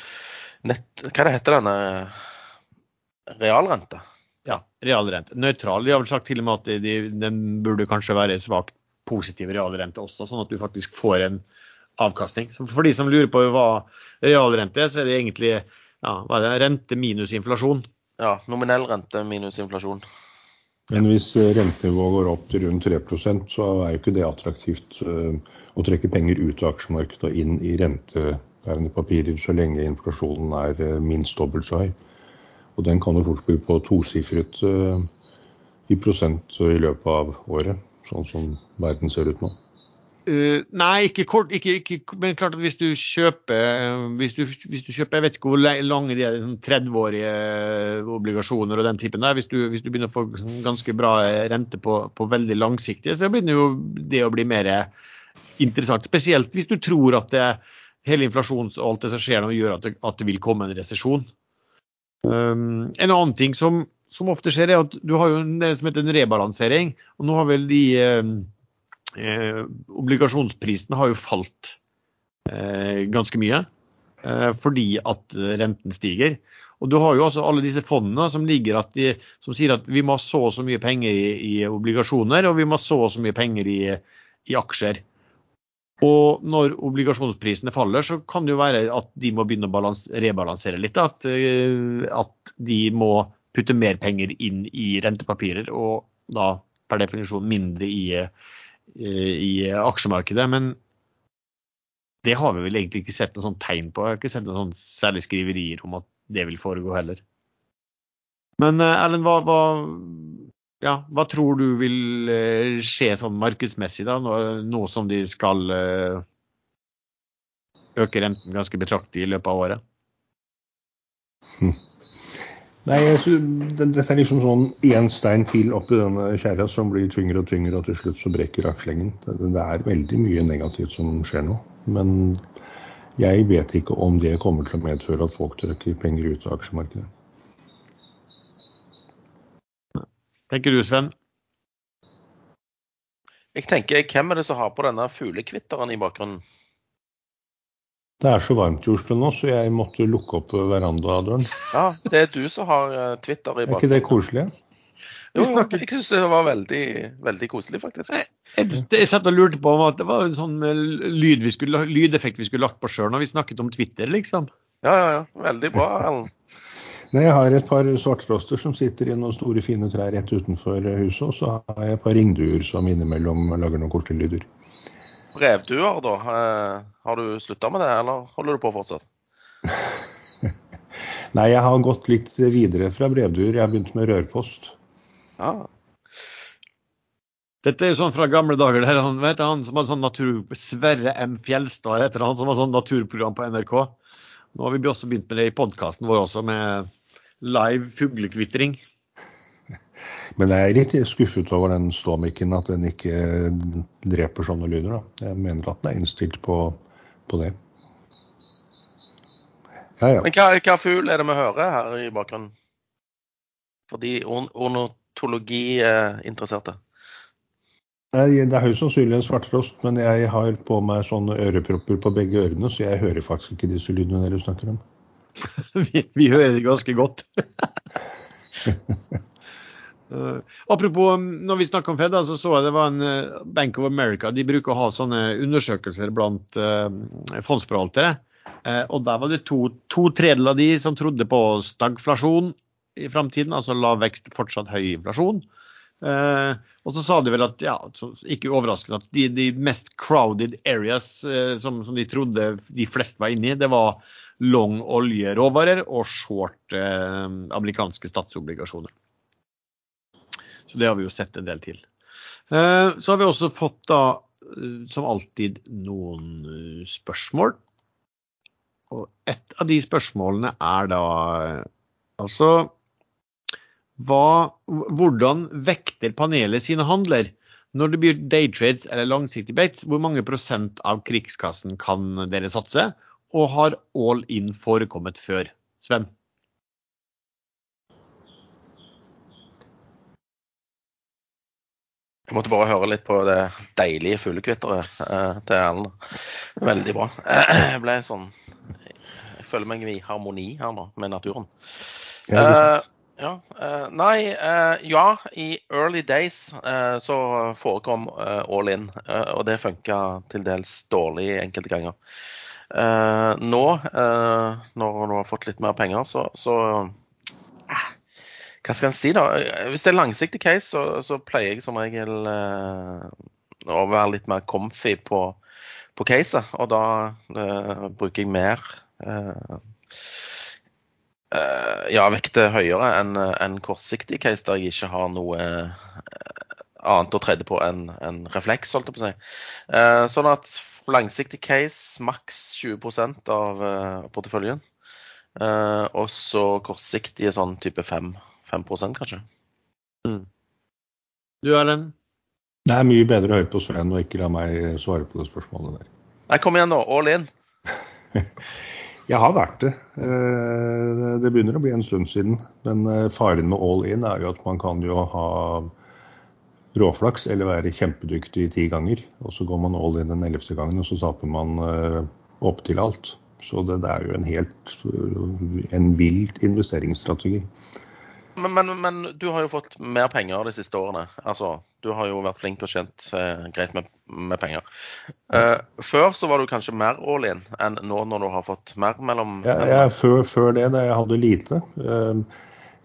nett, Hva det heter denne realrente? Ja, realrente. Nøytral. De har vel sagt til og med at de, den burde kanskje være svakt positiv realrente også, sånn at du faktisk får en avkastning. For de som lurer på hva realrente er, så er det egentlig ja, hva er det? rente minus inflasjon. Ja, nominell rente minus inflasjon. Men hvis rentenivået går opp til rundt 3% så er jo ikke det attraktivt eh, å trekke penger ut av aksjemarkedet og inn i rentebærende papirer så lenge inflasjonen er eh, minst dobbelt så høy. Og den kan jo fort bli på tosifret i prosent i løpet av året. sånn som verden ser ut nå? Uh, nei, ikke kort. Ikke, ikke, men klart at hvis du kjøper hvis du, hvis du kjøper, Jeg vet ikke hvor lange de er, 30-årige sånn obligasjoner og den typen der. Hvis du, hvis du begynner å få ganske bra rente på, på veldig langsiktige, så det jo det å bli mer interessant. Spesielt hvis du tror at det, hele inflasjons og alt det som skjer nå, gjør at det, at det vil komme en resesjon. Um, en annen ting som, som, ofte skjer, er at du har jo det som heter en rebalansering. og nå har vel de um, eh, obligasjonsprisene har jo falt eh, ganske mye eh, fordi at renten stiger. Og du har jo altså alle disse fondene som, de, som sier at vi må ha så og så mye penger i, i, obligasjoner, og vi må ha så og så mye penger i, i aksjer. Og når obligasjonsprisene faller, så kan det jo være at de må begynne å balans, rebalansere litt. At, eh, at, de må putte mer penger inn i rentepapirer, og da per definisjon mindre i, i aksjemarkedet. Men det har vi vel egentlig ikke sett noe sånn tegn på. Jeg har ikke sett noen særlig skriverier om at det vil foregå heller. Men eh, Erlend, hva, hva, ja, hva, tror du vil eh, skje sånn markedsmessig, da, nå, nå som de skal eh, øke renten ganske betraktelig i løpet av året? Hm. Nei, Dette er liksom sånn én stein til oppi denne kjerra som blir tyngre og tyngre, og til slutt så brekker aksjelengen. Det er veldig mye negativt som skjer nå. Men jeg vet ikke om det kommer til å medføre at folk trekker penger ut av aksjemarkedet. Tenker du, Sven? Jeg tenker, Hvem er det som har på denne fuglekvitteren i bakgrunnen? Det er så varmt i Oslo nå, så jeg måtte lukke opp verandadøren. Ja, det er du som har eh, Twitter i bakgrunnen. Er ikke det koselig? Jo, jeg syns det var veldig, veldig koselig, faktisk. Jeg, jeg, jeg satt og lurte på om at det var en sånn eh, lyd vi skulle, lydeffekt vi skulle lagt på sjøl når vi snakket om Twitter, liksom. Ja, ja, ja. Veldig bra, Ellen. Nei, Jeg har et par svarttroster som sitter i noen store, fine trær rett utenfor huset. Og så har jeg et par ringduer som innimellom lager noen koselige lyder brevduer, da. Eh, har du slutta med det, eller holder du på fortsatt? Nei, jeg har gått litt videre fra brevduer. Jeg har begynt med rørpost. Ja. Dette er sånn fra gamle dager. Det er han, vet, han som hadde sånn natur... Sverre M. Fjelstad heter han, som har sånn naturprogram på NRK. Nå har vi også begynt med det i podkasten vår også, med live fuglekvitring. Men jeg er litt skuffet over den ståmikken, at den ikke dreper sånne lyder. Da. Jeg mener at den er innstilt på, på det. Ja, ja. Men hva, hva fugl er det vi hører her i bakgrunnen? For de ornitologiinteresserte. Det er høyst sannsynlig en svarttrost, men jeg har på meg sånne ørepropper på begge ørene, så jeg hører faktisk ikke disse lydene dere snakker om. vi, vi hører det ganske godt. Uh, apropos, um, når vi snakker om Fed, så så jeg det var en uh, Bank of America. De bruker å ha sånne undersøkelser blant uh, fondsforvaltere. Og der var det to, to tredjedeler av de som trodde på stagflasjon i framtiden, altså lav vekst, fortsatt høy inflasjon. Og så sa de vel at, ja, ikke overraskende, at de, de mest crowded areas som, som, de trodde de fleste var inne i, det var long oljeråvarer og short amerikanske statsobligasjoner. Så det har vi jo sett en del til. Eh, så har vi også fått da, eh, som alltid, noen eh, spørsmål. Og et av de spørsmålene er da altså hva, Hvordan vekter panelet sine handler? Når det blir daytrades eller langsiktige bates, hvor mange prosent av krigskassen kan dere satse? Og har all in forekommet før? Sven? Jeg måtte bare høre litt på det deilige fuglekvitteret eh, til Erlend. Veldig bra. Jeg ble sånn Jeg føler meg i harmoni her nå med naturen. Uh, ja uh, nei, uh, ja. I early days så forekom all in, og det funka til dels dårlig enkelte ganger. nå, når du har fått litt mer penger, så, så hva skal en si, da? Hvis det er langsiktig case, så, så pleier jeg som regel eh, å være litt mer comfy på, på caset. Og da eh, bruker jeg mer eh, eh ja, vekter høyere enn en kortsiktig case der jeg ikke har noe eh, annet å tredje på enn en refleks, holdt jeg på å si. Eh, sånn at langsiktig case maks 20% av porteføljen. Og så kortsiktige sånn type 5, 5 kanskje. Du Erlend? Det er mye bedre å høre på Sven og ikke la meg svare på det spørsmålet der. Nei, kom igjen nå. All in. Jeg har vært det. Eh, Det begynner å bli en stund siden. Men eh, faren med all in er jo at man kan jo ha råflaks eller være kjempedyktig ti ganger. Og så går man all in den ellevte gangen, og så taper man opp til alt. Så det, det er jo en helt eh, en vilt investeringsstrategi. Men, men, men du har jo fått mer penger de siste årene. Altså, du har jo vært flink og tjent eh, greit med, med penger. Eh, før så var du kanskje mer all in enn nå når du har fått mer mellom Jeg, jeg, før, før det, da jeg hadde lite eh,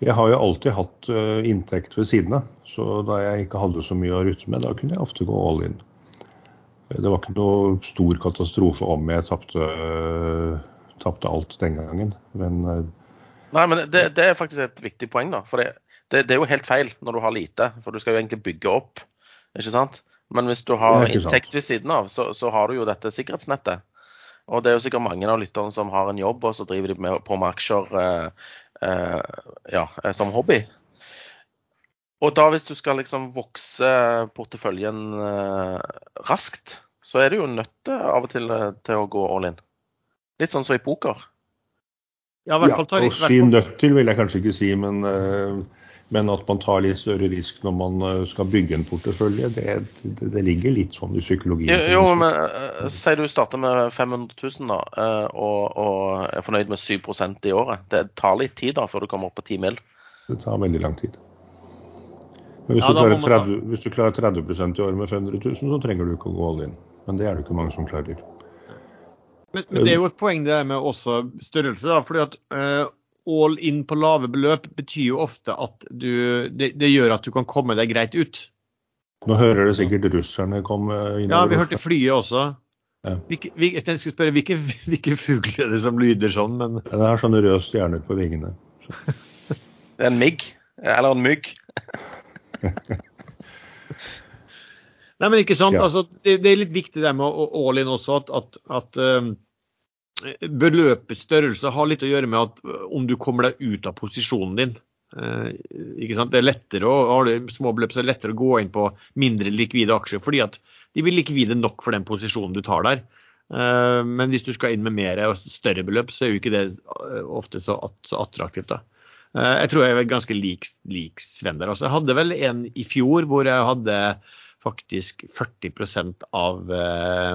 Jeg har jo alltid hatt eh, inntekt ved siden av. Så da jeg ikke hadde så mye å rutte med, da kunne jeg ofte gå all in. Det var ikke noe stor katastrofe om jeg tapte eh, alt den gangen. Men eh, Nei, men det, det er faktisk et viktig poeng, da. For det, det, det er jo helt feil når du har lite. For du skal jo egentlig bygge opp, ikke sant. Men hvis du har inntekt ved siden av, så, så har du jo dette sikkerhetsnettet. Og det er jo sikkert mange av lytterne som har en jobb, og så driver de med, på med aksjer eh, eh, ja, eh, som hobby. Og da hvis du skal liksom vokse porteføljen eh, raskt, så er du jo nødt til av og til eh, til å gå all in. Litt sånn som i poker. Ja, i hvert fall tar å si nødt til vil jeg kanskje ikke si, men, eh, men at man tar litt større risk når man eh, skal bygge en portefølje, det, det, det ligger litt sånn i psykologien. Jo, jo men uh, Si du starter med 500 000 da, eh, og, og er fornøyd med 7% i året. Det tar litt tid da før du kommer opp på 10 mil. Det tar veldig lang tid. Men hvis, Ja, du klarer 30, hvis du klarer 30 i året med 500 000, så trenger du ikke å gå all in. Men det er det ikke mange som klarer. Men, men det er jo et poeng det der med også størrelse. da, fordi at uh, All in på lave beløp betyr jo ofte at du det, det gjør at du kan komme deg greit ut. Nå hører du sikkert russerne komme inn. Ja, vi hørte flyet også. Ja. Hvilke, hvil- jeg skulle spørre, hvilke, hvilke fugler er det som lyder sånn? Men Det er sånne røde stjerner på vingene. Det er en migg. Eller en mygg. Nei, men ikke sant. Ja. Altså, det, det er litt viktig det med å- å- all in også, at, at, at um, beløpets størrelse har litt å gjøre med at uh, om du kommer deg ut av posisjonen din. Eh, ikke sant? Det er lettere å, har du små beløp, så er det lettere å gå inn på mindre likvide aksjer, fordi at de blir likvide nok for den posisjonen du tar der. Eh, men hvis du skal inn med mer og større beløp, så er jo ikke det ofte så, at, så attraktivt. da. Eh, Jeg tror jeg er ganske lik, lik Sven der også. Jeg hadde vel en i fjor hvor jeg hadde faktisk 40% av eh,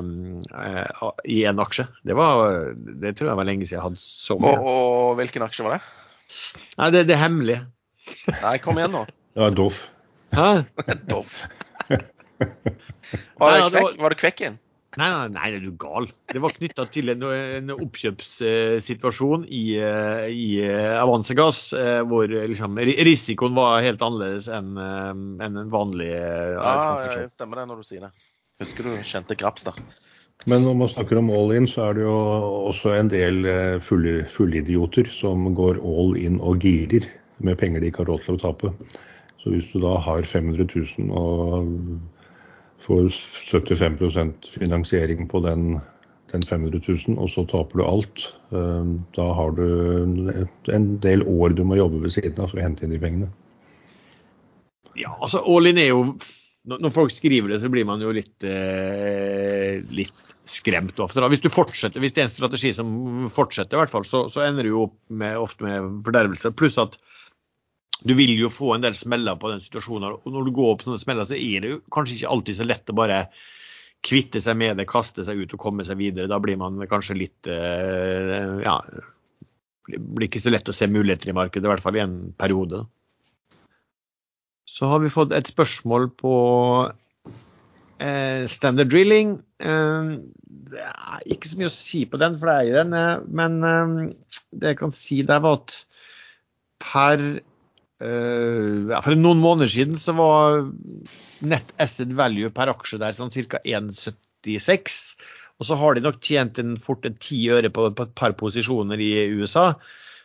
eh, i en aksje. Det, var, det tror jeg var lenge siden jeg hadde så mye. og hvilken aksje var det? Nei, det, det er hemmelig. Nei, kom igjen nå. Ja, Doff. Hæ? Doff. Var det, det var- var det kvekken? Nei, nei, nei, er du gal. Det var knytta til en, en oppkjøpssituasjon i, eh, i eh, Avance Gass, eh, hvor liksom, risikoen var helt annerledes enn en, en vanlig eh, Ja, transaksjon. stemmer det når du sier det. Husker du kjente Graps da. Men når man snakker om all in, så er det jo også en del fulle, fullidioter som går all in og girer med penger de ikke har råd til å tape. Så hvis du da har 500 000 og får 75% finansiering på den, den 500 000, og så taper du alt, eh, da har du en del år du må jobbe ved siden av for å hente inn de pengene. Ja, altså all in er jo når folk skriver det, så blir man jo litt, eh, litt skremt ofte. Da. Hvis du fortsetter, hvis det er en strategi som fortsetter, i hvert fall, så, så ender du jo opp med, ofte med fordervelse. Pluss at du vil jo få en del smeller på den situasjonen. Og når du går på sånne smeller, så er det jo kanskje ikke alltid så lett å bare kvitte seg med det, kaste seg ut og komme seg videre. Da blir man kanskje litt eh, Ja, det blir ikke så lett å se muligheter i markedet, i hvert fall i en periode. Så har vi fått et spørsmål på eh, standard drilling. Eh, det er ikke så mye å si på den, for det er jo den. Men det jeg kan si der, var at per For noen måneder siden så var net asset value per aksje der sånn ca. 1,76. Og så har de nok tjent en fort ti øre på, på et par posisjoner i USA.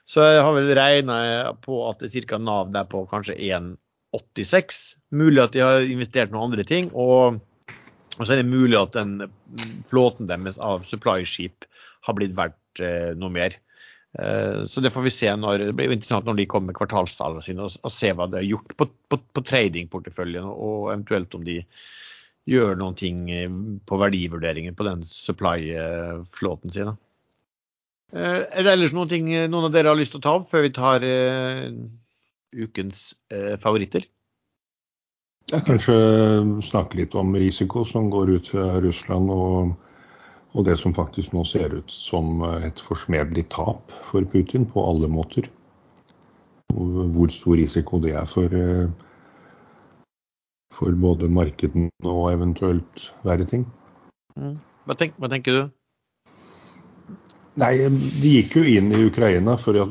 Så jeg har vel regna på at det er ca. Nav der på kanskje 1,86. Mulig at de har investert noen andre ting. Og, og så er det mulig at den flåten deres av supply-skip har blitt verdt eh, noe mer. Eh, så det får vi se når det blir interessant når de kommer med kvartalstallene sine og, og se hva de har gjort på, på, på tradingporteføljen, og eventuelt om de gjør noen ting eh, på verdivurderingen på den supply-flåten sin. Eh, er det ellers noen ting noen av dere har lyst til å ta opp før vi tar ukens favoritter? Kanskje snakke litt om risiko som går ut fra Russland, og, og, det som faktisk nå ser ut som et forsmedelig tap for Putin på alle måter. Hvor stor risiko det er for, for både markedene og eventuelt verre ting. Mm. Hva, tenk, hva tenker du? Nei, de gikk jo inn i Ukraina for, å,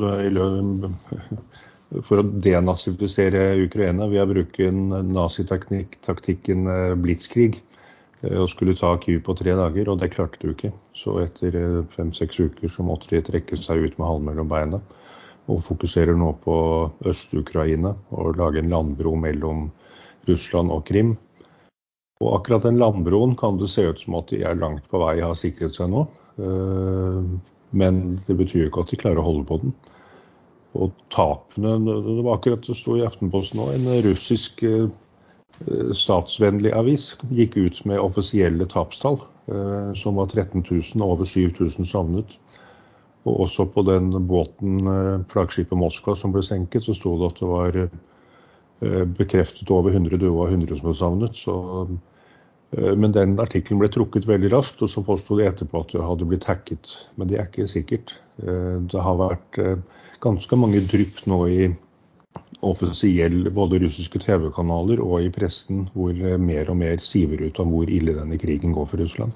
for å denazifisere Ukraina ved å bruke nazitaktikken blitzkrig eh, og skulle ta Q på tre dager, og det klarte du ikke. Så etter eh, fem-seks uker så måtte de trekke seg ut med halen mellom beina. Og fokuserer nå på Øst-Ukraina og lage en landbro mellom Russland og Krim. Og akkurat den landbroen kan det se ut som at de er langt på vei har sikret seg nå. Men det betyr ikke at de klarer å holde på den. Og tapene Det var akkurat det sto i Aftenposten nå. En russisk eh, statsvennlig avis gikk ut med offisielle tapstall, eh, som var 13 000 og over 7000 savnet. Og også på den båten, eh, flaggskipet Moskva, som ble senket, så sto det at det var eh, bekreftet over 100 døde og 100 som var savnet. Så Eh, men den artikkelen ble trukket veldig raskt, og så påsto de etterpå at det hadde blitt hacket. Men det er ikke sikkert. Eh, det har vært eh, ganske mange drypp nå i offisielle både russiske TV-kanaler og i pressen hvor mer og mer siver ut om hvor ille denne krigen går for Russland.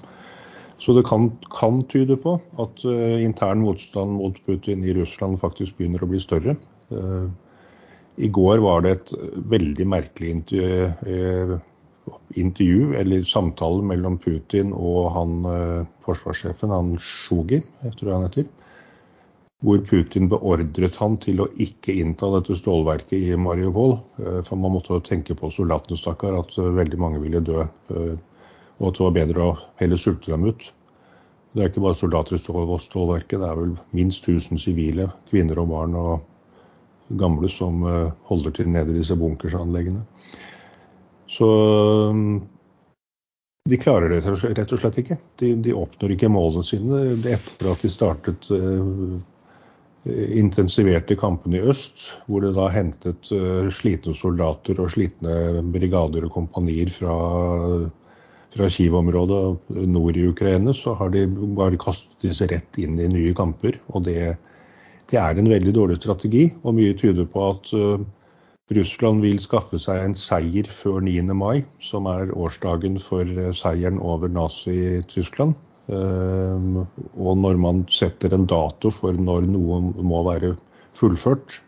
Så det kan, kan tyde på at uh, intern motstand mot Putin i Russland faktisk begynner å bli større. Uh, I går var det et veldig merkelig intervju intervju eller samtale mellom Putin og han eh, forsvarssjefen, han Shugi, jeg tror han heter. Hvor Putin beordret han til å ikke innta dette stålverket i Mariupol. Eh, for man måtte tenke på soldatene, stakkar, at eh, veldig mange ville dø. Eh, og at det var bedre å heller sulte dem ut. Det er ikke bare soldater i stålverket, det er vel minst 1000 sivile, kvinner og barn og gamle, som holder til nede i disse bunkersanleggene. Så de klarer det rett og slett ikke. De, de oppnår ikke målene sine etter at de startet intensiverte kampene i øst, hvor det da hentet uh, slitne soldater og slitne brigader og kompanier fra, fra Kiev-området nord i Ukraina, så har de bare kastet disse rett inn i nye kamper. Og det, det er en veldig dårlig strategi, og mye tyder på at uh, Russland vil skaffe seg en seier før 9. mai, som er årsdagen for eh, seieren over Nazi-Tyskland. Eh, og når man setter en dato for når noe må være fullført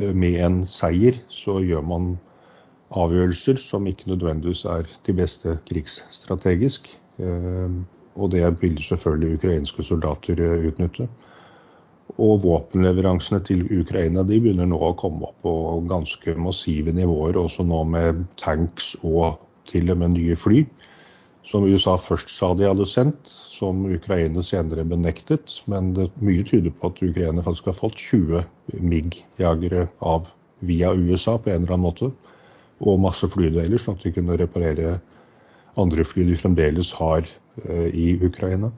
eh, med en seier, så gjør man avgjørelser som ikke nødvendigvis er de beste krigsstrategisk. Og det vil selvfølgelig ukrainske soldater utnytte. Og våpenleveransene til Ukraina de begynner nå å komme opp på ganske massive nivåer, også nå med tanks og til og med nye fly. Som USA først sa de hadde sendt, som Ukraina senere benektet. Men det, mye tyder på at Ukraina faktisk har fått 20 MIG-jagere av via USA på en eller annen måte. Og masse flydeler, sånn at de kunne reparere andre fly de fremdeles har eh, i Ukraina.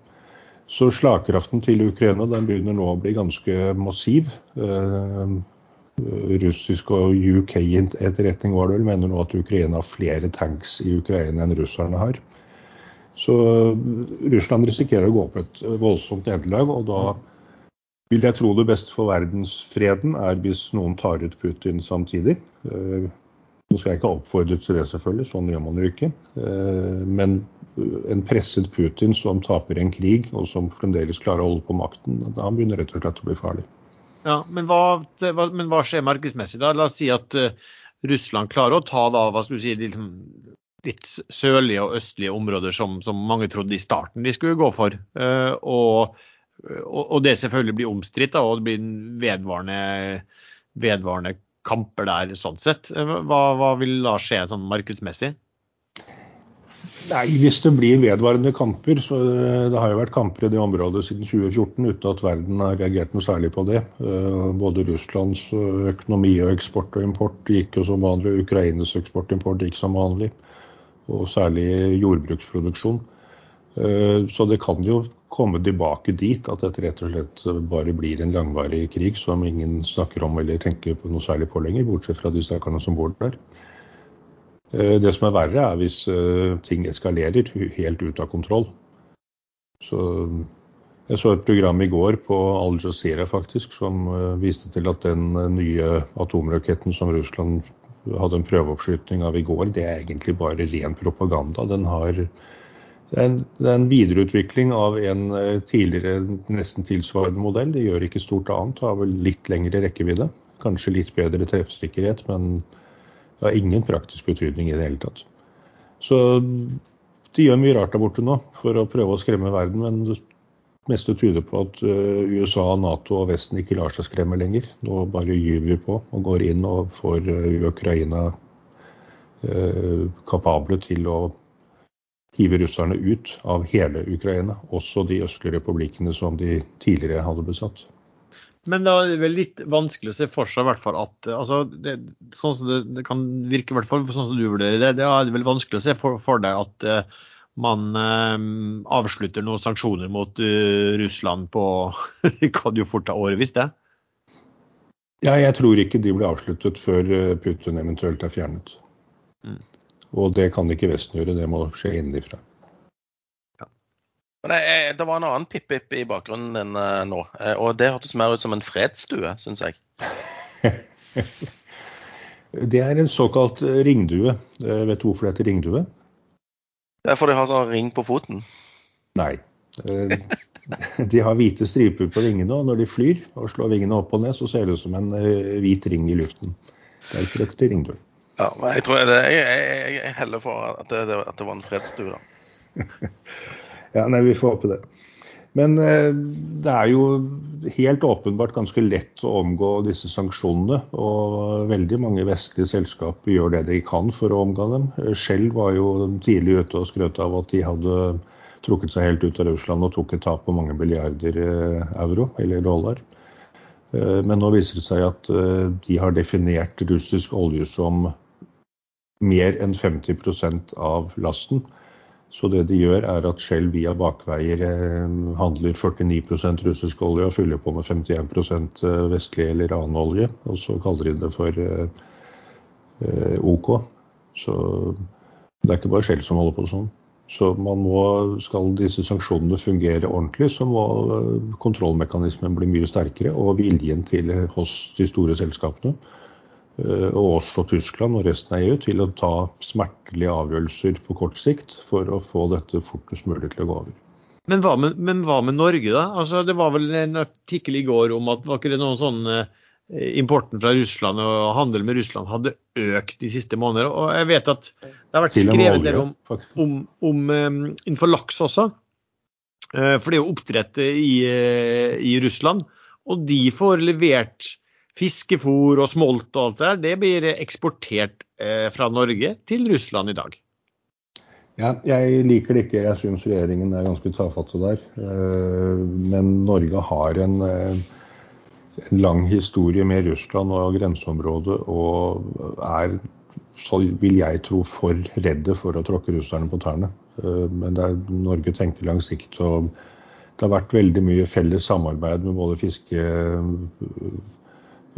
Så slagkraften til Ukraina den begynner nå å bli ganske massiv. Eh, russisk og UK-etterretning var det vel, mener nå at Ukraina har flere tanks i Ukraina enn russerne har. Så Russland risikerer å gå på et voldsomt nederlag. Og da vil jeg tro det beste for verdensfreden er hvis noen tar ut Putin samtidig. Eh, nå skal jeg ikke oppfordre til det, selvfølgelig, sånn gjør man jo ikke. Eh, men en presset Putin som taper en krig, og som fremdeles klarer å holde på makten, da begynner rett og slett å bli farlig. Ja, Men hva, men hva skjer markedsmessig? da? La oss si at Russland klarer å ta da, hva skal du si, liksom, litt sørlige og østlige områder som, som, mange trodde i starten de skulle gå for. Uh, og, og, det selvfølgelig blir omstridt, og det blir vedvarende, vedvarende kamper der, sånn sett. Hva, hva vil da skje sånn markedsmessig? Nei, Hvis det blir vedvarende kamper, så eh, det har jo vært kamper i det området siden 2014 uten at verden har reagert noe særlig på det. Eh, både Russlands økonomi og eksport og import gikk jo som vanlig, Ukraines eksport og import gikk som vanlig. Og særlig jordbruksproduksjon. Eh, så det kan jo komme tilbake dit at dette rett og slett bare blir en langvarig krig som ingen snakker om eller tenker på noe særlig på lenger, bortsett fra de stakkarene som bor der. Eh, det som er verre, er hvis eh, ting eskalerer helt ut av kontroll. Så jeg så et program i går på Al Jazeera faktisk, som viste til at den nye atomraketten som Russland hadde en prøveoppskyting av i går, det er egentlig bare ren propaganda. Den har, det, er en, er videreutvikling av en tidligere nesten tilsvarende modell. Det gjør ikke stort annet, har vel litt lengre rekkevidde. Kanskje litt bedre treffsikkerhet, men det har ingen praktisk betydning i det hele tatt. Så de gjør mye rart der borte nå for å prøve å skremme verden, men meste tyder på at eh, USA, Nato og Vesten ikke lar seg skremme lenger. Nå bare gyver vi på og går inn og får eh, Ukraina eh, kapable til å hive russerne ut av hele Ukraina, også de østlige republikkene som de tidligere hadde besatt. Men da er det vel litt vanskelig å se for seg hvert at altså, det, sånn som det, det, kan virke, i hvert fall sånn som du vurderer det, det er vel vanskelig å se for, for deg at man eh, avslutter noen sanksjoner mot uh, Russland på Det kan jo fort ta årevis, det? Ja, jeg tror ikke de blir avsluttet før Putin eventuelt er fjernet. Mm. Og det kan ikke Vesten gjøre, det må skje innenfra. Men Det, Det var en annen pip-pip i bakgrunnen din uh, nå, og det hørtes mer ut som en fredsstue, syns jeg. det er en såkalt ringdue. Vet du hvorfor det heter ringdue? Det er fordi de har sånn ring på foten? Nei. de har hvite striper på vingene, og når de flyr og slår vingene opp og ned, så ser det ut som en hvit ring i luften. Derfor et ringdull. Ja, men jeg tror jeg, jeg, jeg heller for at det, at det var en fredsstue, da. Ja, nei, Vi får håpe det. Men eh, det er jo helt åpenbart ganske lett å omgå disse sanksjonene. Og veldig mange vestlige selskaper gjør det de kan for å omgå dem. Shell var jo tidlig ute og skrøt av at de hadde trukket seg helt ut av Russland og tok et tap på mange milliarder eh, euro eller dollar. Eh, men nå viser det seg at de har definert russisk olje som mer enn 50% av lasten. Så det de gjør, er at Shell via bakveier eh, handler 49 russisk olje og fyller på med 51 eh, vestlig eller annen olje. Og så kaller de det for eh, OK. Så det er ikke bare Shell som holder på sånn. Så må, skal disse sanksjonene fungere ordentlig, så må kontrollmekanismen bli mye sterkere. Og viljen til hos de store selskapene Eh, og også Tyskland og resten av EU, til å ta smertelige avgjørelser på kort sikt for å få dette fortest mulig til å gå over. Men hva med, men hva med Norge, da? Altså, det var vel en artikkel i går om at var ikke det noen sånn eh, importen fra Russland og handel med Russland hadde økt de siste månedene. Og jeg vet at det har vært skrevet der om, om, om um, innenfor laks også. For det er jo oppdrett i, i Russland. Og de får levert fiskefôr og smolt og alt det der, det blir eksportert eh, fra Norge til Russland i dag. Ja, jeg liker det ikke. Jeg syns regjeringen er ganske tafatte der. Eh, men Norge har en, eh, en, lang historie med Russland og grenseområdet, og er, så vil jeg tro, for redde for å tråkke russerne på tærne. Men er, Norge tenker lang sikt. og det har vært veldig mye felles samarbeid med både fiske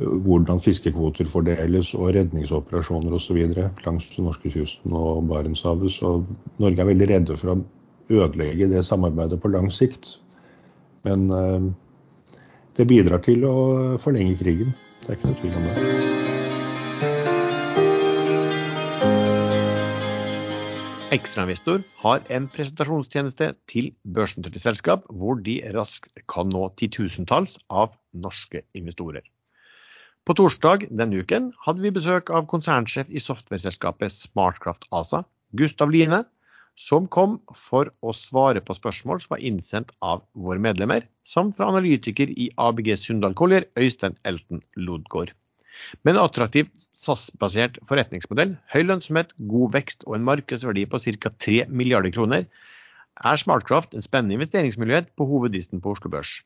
hvordan fiskekvoter fordeles og redningsoperasjoner osv. langs norskekysten og Barentshavet. Så Norge er veldig redde for å ødelegge det samarbeidet på lang sikt. Men eh, det bidrar til å forlenge krigen. Det er ikke noe tvil om det. Ekstrainvestor har en presentasjonstjeneste til børsnoterte selskap, hvor de raskt kan nå titusentalls av norske investorer. På torsdag denne uken hadde vi besøk av konsernsjef i softwareselskapet Smartcraft ASA, Gustav Line, som kom for å svare på spørsmål som var innsendt av våre medlemmer, samt fra analytiker i ABG Sundal Collier, Øystein Elten Lodgaard. Med en attraktiv SAS-basert forretningsmodell, høy lønnsomhet, god vekst og en markedsverdi på ca. 3 milliarder kroner, er Smartcraft en spennende investeringsmulighet på hovedlisten på Oslo Børs.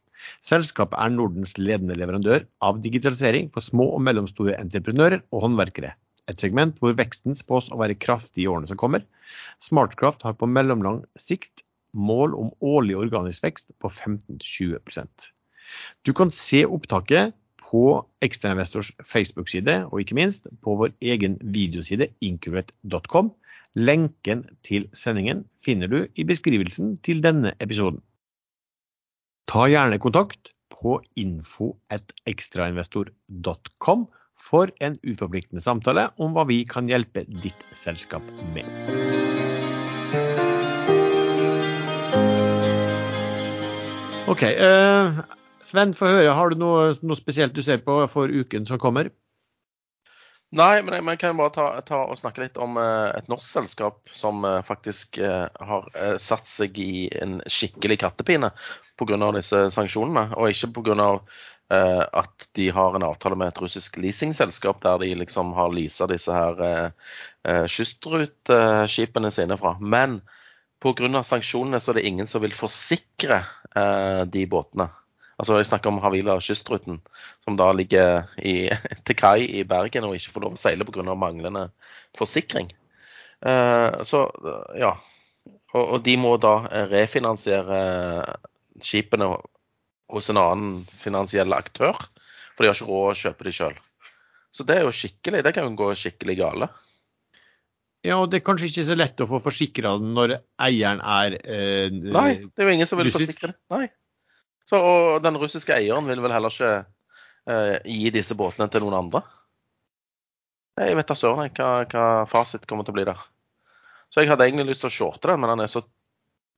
Selskapet er Nordens ledende leverandør av digitalisering for små og mellomstore entreprenører og håndverkere. Et segment hvor veksten spås å være kraftig i årene som kommer. Smartcraft har på mellomlang sikt mål om årlig organisk vekst på 15-20% Du kan se opptaket på Ekstrainvestors Facebook-side, og ikke minst på vår egen videoside incubate.com. Lenken til sendingen finner du i beskrivelsen til denne episoden. Ta gjerne kontakt på info.ekstrainvestor.com for en uforpliktende samtale om hva vi kan hjelpe ditt selskap med. Ok, eh, Sven, få høre. Har du noe, noe spesielt du ser på for uken som kommer? Nei, men jeg, kan bare ta, ta, og snakke litt om uh, et norsk selskap som uh, faktisk uh, har satt seg i en skikkelig kattepine pga. disse sanksjonene. Og ikke pga. Uh, at de har en avtale med et russisk leasingselskap der de liksom har leasa disse her kystruteskipene sine fra. Men pga. sanksjonene så er det ingen som vil forsikre de båtene. Altså Jeg snakker om Havila kystruten, som da ligger i, til kai i Bergen og ikke får lov å seile pga. manglende forsikring. Uh, så ja. Og, og, de må da refinansiere skipene hos en annen finansiell aktør. For de har ikke råd å kjøpe de sjøl. Så det er jo skikkelig, det kan jo gå skikkelig gale. Ja, og det er kanskje ikke så lett å få forsikra den når eieren er eh, Nei, det er jo ingen som vil russisk. forsikre det. Nei. Så, og den russiske eieren vil vel heller ikke eh, gi disse båtene til noen andre? Jeg vet da søren hva, hva fasit kommer til å bli der. Så jeg hadde egentlig lyst til å shorte den, men den er så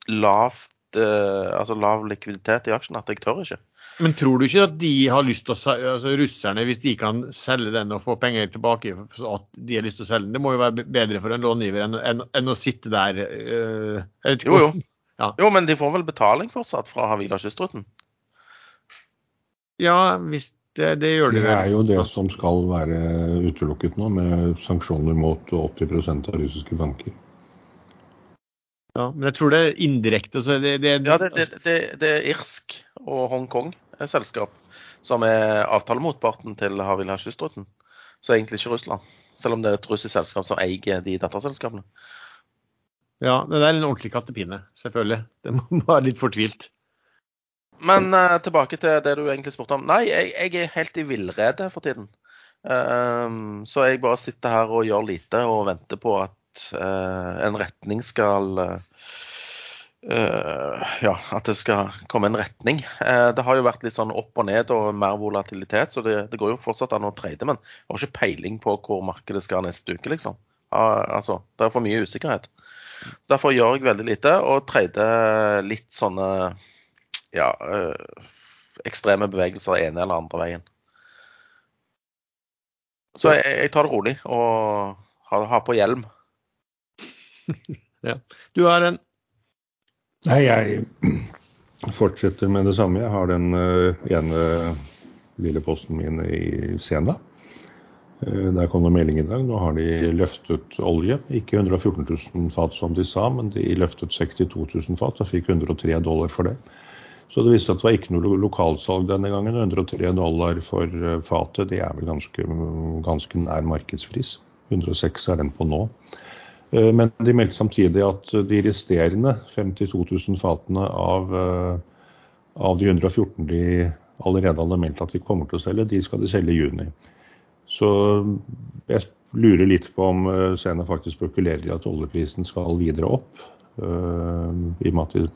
lavt eh, altså lav likviditet i aksjen at jeg tør ikke. Men tror du ikke at de har lyst til å altså russerne, hvis de kan selge den og få penger tilbake, at de har lyst til å selge den? Det må jo være bedre for en långiver enn, enn, enn å sitte der øh, Jo, jo. Ja. Jo, men de får vel betaling fortsatt fra Havila kystruten? Ja, hvis det, det gjør de vel. Det er jo det som skal være utelukket nå, med sanksjoner mot 80% av russiske banker. Ja, Men jeg tror det er indirekte. Så det, det, ja, det, det er irsk og Hongkong-selskap som er avtalemotparten til Havila kystruten. Så egentlig ikke Russland. Selv om det er et russisk selskap som eier de datterselskapene. Ja, det er en ordentlig kattepine, selvfølgelig. Det må være litt fortvilt. Men uh, tilbake til det du egentlig spurte om. Nei, jeg, jeg er helt i villrede for tiden. Um, så jeg bare sitter her og gjør lite og venter på at uh, en retning skal Ja, at det skal komme en retning. det har jo vært litt sånn opp og ned og mer volatilitet, så det, det går jo fortsatt an å trade. Men jeg har ikke peiling på hvor markedet skal neste uke, liksom. altså, det er for mye usikkerhet. Derfor gjør jeg veldig lite og trader litt sånne ja, øh, ekstreme bevegelser ene eller andre veien. Så jeg, jeg tar det rolig og har, har på hjelm. ja. Du har en Nei, jeg fortsetter med det samme. Jeg har den uh, ene lille posten min i Sena. Eh, der kom det melding i dag. Nå har de løftet olje. Ikke 114 000 fat som de sa, men de løftet 62 000 fat og fikk 103 dollar for det. Så det viste at det var ikke noe lokalsalg denne gangen. 103 dollar for eh, fatet, det er vel ganske, ganske nær markedspris. 106 er den på nå. Eh, men de meldte samtidig at de resterende 52 000 fatene av, av de 114 de allerede hadde meldt at de kommer til å selge, de skal de selge i juni. Så jeg lurer litt på om eh, Sena faktisk spekulerer i at oljeprisen skal videre opp. I og med at de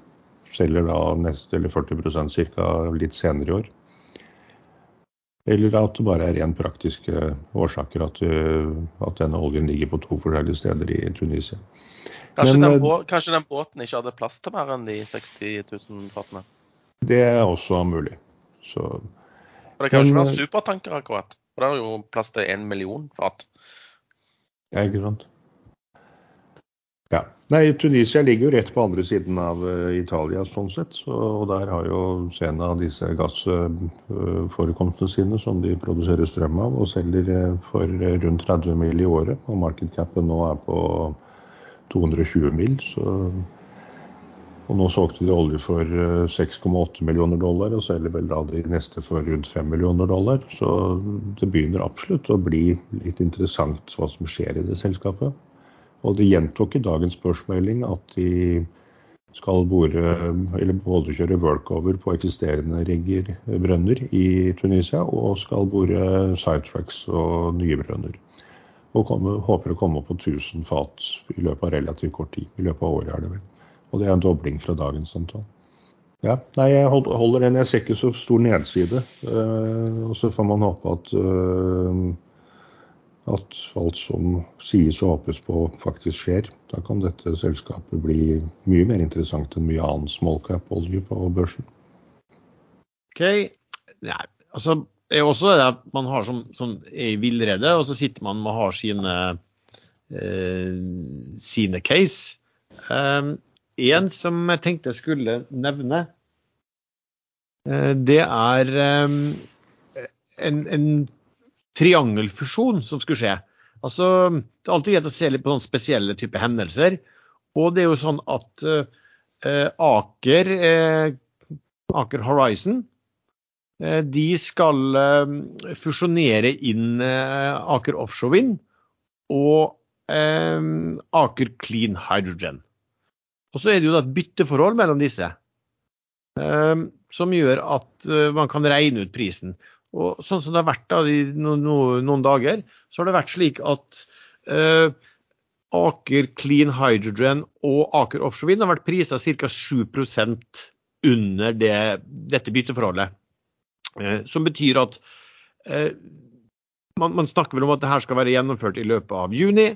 selger da neste, eller 40 ca. litt senere i år. Eller at det bare er rent praktiske årsaker at, uh, at, denne oljen ligger på to forskjellige steder i Tunisia. Kanskje, Men, den, bå kanskje den båten ikke hadde plass til mer enn de 60 000 fatene? Det er også mulig. Så, For det kan jo ikke være supertanker akkurat? For det er jo plass til en million fat. Ja, ikke sant. Ja. Nei, Tunisia ligger jo rett på andre siden av uh, Italia sånn sett. Så, og der har jo Sena disse gassforekomstene sine som de produserer strøm av, og selger uh, for rundt 30 mil i året. Og markedcapen nå er på 220 mil. Så, og nå solgte de olje for 6,8 millioner dollar, og selger vel da de neste for rundt 5 millioner dollar. Så det begynner absolutt å bli litt interessant hva som skjer i det selskapet. Og de gjentok i dagens børsmelding at de skal bore, både kjøre workover på eksisterende rigger, brønner i Tunisia, og skal bore sidetracks og nye brønner. Og komme, håper å komme opp på 1000 fat i løpet av relativt kort tid. I løpet av året er det vel. Og det er en dobling fra dagens antall. Ja, nei, jeg holder den. Jeg ser ikke så stor nedside. Uh, og så får man håpe at uh, at alt som sies og håpes på, faktisk skjer. Da kan dette selskapet bli mye mer interessant enn mye annen smallcap-olje på børsen. Ok, ja, altså det er også det at man har som, som er i villrede, og så sitter man og har sine, eh, sine case. Eh, en som jeg tenkte jeg skulle nevne, eh, det er um, en, en triangelfusjon som skulle skje. Altså, Det er alltid greit å se litt på noen spesielle typer hendelser. Og det er jo sånn at eh, Aker, eh, Aker Horizon eh, de skal eh, fusjonere inn eh, Aker Offshore Wind og eh, Aker Clean Hydrogen. Og så er det jo et bytteforhold mellom disse. som gjør at man kan regne ut prisen. Og sånn som det har vært da, i noen, noen, dager, så har det vært slik at eh, Aker Clean Hydrogen og Aker Offshore Wind har vært prisa ca. 7% under det, dette bytteforholdet. Eh, som betyr at eh, man, man, snakker vel om at det her skal være gjennomført i løpet av juni.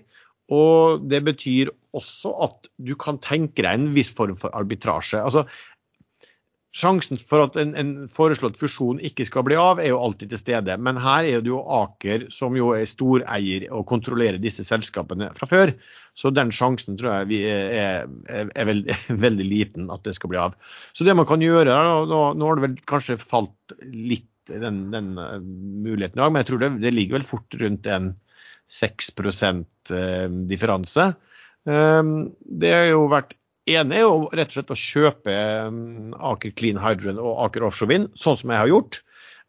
Og det betyr også at du kan tenke deg en viss form for arbitrasje. Altså, Sjansen for at en, en, foreslått fusjon ikke skal bli av, er jo alltid til stede. Men her er det jo Aker som jo er storeier og kontrollerer disse selskapene fra før. Så den sjansen tror jeg er, er, er veldig, veldig, liten at det skal bli av. Så det man kan gjøre, nå, nå har det vel kanskje falt litt den, den uh, muligheten i dag, men jeg tror det, det, ligger vel fort rundt en 6 uh, differanse. Um, det har jo vært ene er jo rett og slett å kjøpe um, Aker Clean Hydrogen og Aker Offshore Wind, sånn som jeg har gjort.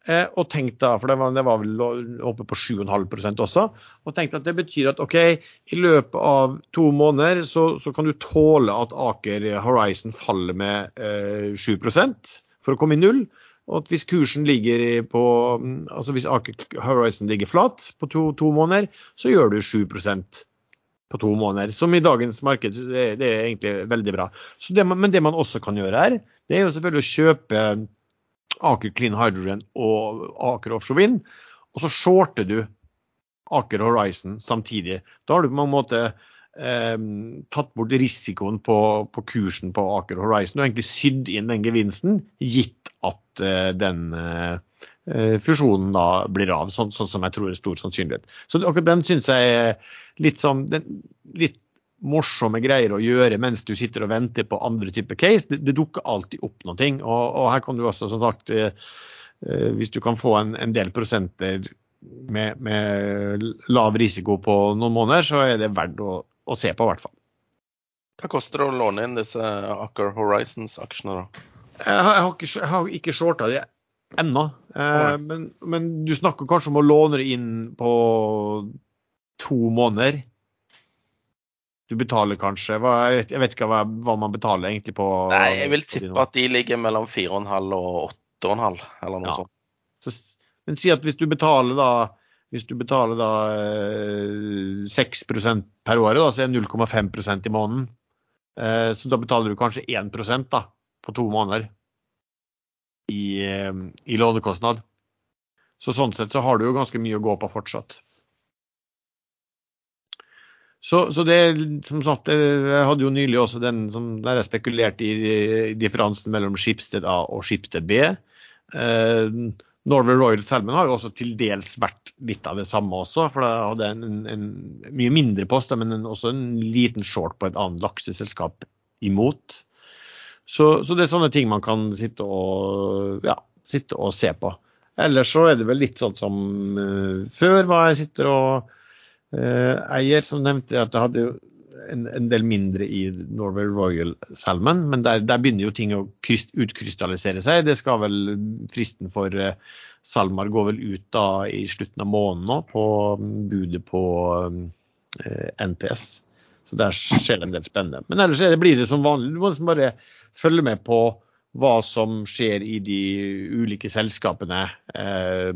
Eh, og tenkt da, for det var, det var vel oppe på 7,5% også, og tenkt at det betyr at OK, i løpet av to måneder så, så kan du tåle at Aker Horizon faller med eh, 7 for å komme i null. Og at hvis kursen ligger på altså hvis Aker Horizon ligger flat på to, to måneder, så gjør du 7 på to måneder. Som i dagens marked, det, det er egentlig veldig bra. Det, men det man også kan gjøre her, det er jo selvfølgelig å kjøpe Aker Clean Hydrogen og Aker Offshore Wind, og så shorter du Aker Horizon samtidig. Da har du på mange måter eh, tatt bort risikoen på, på, kursen på Aker Horizon og egentlig sydd inn den gevinsten, gitt at eh, den Eh, fusjonen da blir av, sånn, sånn, som jeg tror er stor sannsynlighet. Så akkurat den syns jeg er litt sånn litt morsomme greier å gjøre mens du sitter og venter på andre typer case. Det, det dukker alltid opp noe. Og, og her kan du også, som sagt, eh, eh, hvis du kan få en, en del prosenter med, med, lav risiko på noen måneder, så er det verdt å, å se på, i hvert fall. Hva koster det å låne inn disse Aker Horizons-aksjene, da? Jeg har, jeg har ikke, jeg har ikke shorta de ennå. Eh, men, men, du snakker kanskje om å låne det inn på to måneder. Du betaler kanskje hva, Jeg vet ikke hva, hva, man betaler egentlig på Nei, Jeg vil tippe at de ligger mellom 4,5 og 8,5 eller noe ja. sånt. Så, men si at hvis du betaler da hvis du betaler da 6 eh, per året, da, så er det 0,5% i måneden. Eh, så da betaler du kanskje 1% da, på to måneder i, eh, i lånekostnad. Så sånn sett så har du jo ganske mye å gå på fortsatt. Så, så det, som sagt, jeg hadde jo nylig også den som der jeg spekulerte i differansen mellom Skipsted A og Skipsted B. Eh, Norway Royal Salmon har jo også til dels vært litt av det samme også. For det hadde en, en, mye mindre post, men en, også en liten short på et annet lakseselskap imot. Så, så, det er sånne ting man kan sitte og, ja, sitte og se på. Ellers så er det vel litt sånn som uh, før, hva jeg sitter og uh, eier, som nevnte at jeg hadde en, en, del mindre i Norway Royal Salmon, men der, der begynner jo ting å kryst, utkrystallisere seg. Det skal vel Fristen for uh, SalMar går vel ut da i slutten av måneden nå, på budet på NTS. Så der skjer det en del spennende. Men ellers det, blir det som vanlig. Du må liksom bare følge med på hva som skjer i de ulike selskapene. Eh,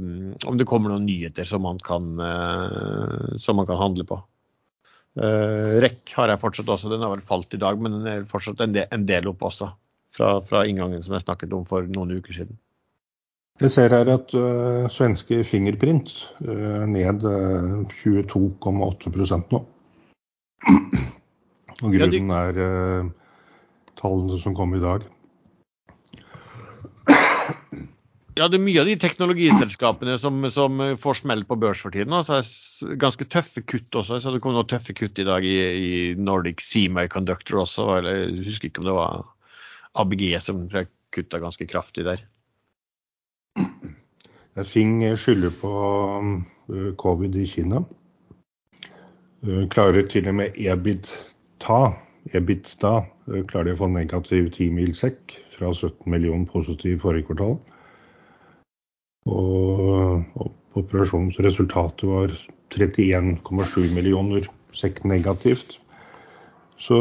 om det kommer noen nyheter som man kan, eh, som man kan handle på. Eh, REC har jeg fortsatt også, den har vel falt i dag, men den er fortsatt en del, en del opp også. Fra, fra, inngangen som jeg snakket om for noen uker siden. Jeg ser her at uh, svenske Fingerprint uh, ned uh, 22,8 nå. Og grunnen er uh, tallene som kom i dag. Ja, det er mye av de teknologiselskapene som, som får smell på børs for tiden. Altså, ganske tøffe kutt også. Så det kom noen tøffe kutt i dag i, i Nordic Semiconductor også. Eller, jeg husker ikke om det var ABG som kutta ganske kraftig der. Fing skylder på covid i Kina. Klarer til og med EBIT-ta EBITDA uh, klarer de å få negativ 10 mil sekk fra 17 millioner positiv forrige kvartal. Og, operasjonsresultatet var 31,7 millioner sekk negativt. Så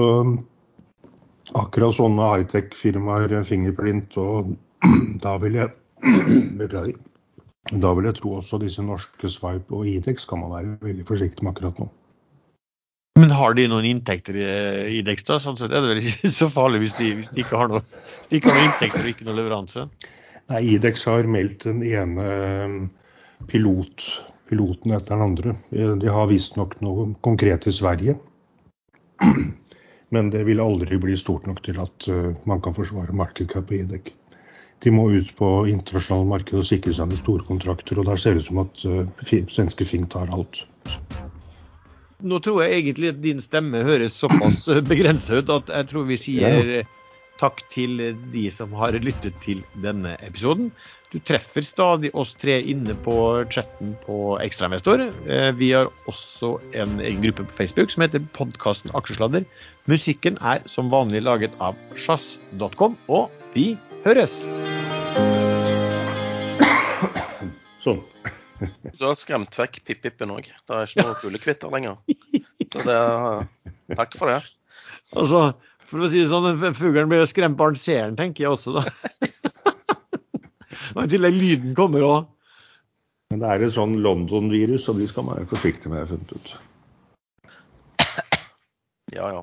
akkurat sånne high-tech-firmaer, Fingerprint, og da vil jeg Beklager. Da vil jeg tro også disse norske Swipe og Idex kan man være veldig forsiktig med akkurat nå. Men har de noen inntekter i Idex, da? Sånn sett er det vel ikke så farlig hvis de, hvis de ikke, har noen inntekter og ikke noe leveranse? Nei, Idex har meldt den ene um, pilot, piloten etter den andre. De har visstnok noe konkret i Sverige. Men det vil aldri bli stort nok til at uh, man kan forsvare markedskap på Idex. De må ut på internasjonale marked og sikre seg med store kontrakter, og der ser det ut som at svenske Fing tar alt. Nå tror jeg egentlig at din stemme høres såpass begrenset ut at jeg tror vi sier takk til de som har lyttet til denne episoden. Du treffer stadig oss tre inne på chatten på Ekstrainvestor. Eh, vi har også en egen gruppe på Facebook som heter podkasten Aksjesladder. Musikken er som vanlig laget av sjazz.com, og vi høres! Sånn. Du har skremt vekk Pip-Pippen òg. Det er ikke noe fuglekvitter lenger. Så det er, takk for det. Altså, for å si det sånn, fuglen blir skremt barn ser den, tenker jeg også, da. Og i tillegg lyden kommer òg. Men det er et sånn London-virus, og de skal man være forsiktig med, har jeg funnet ut. Ja, ja.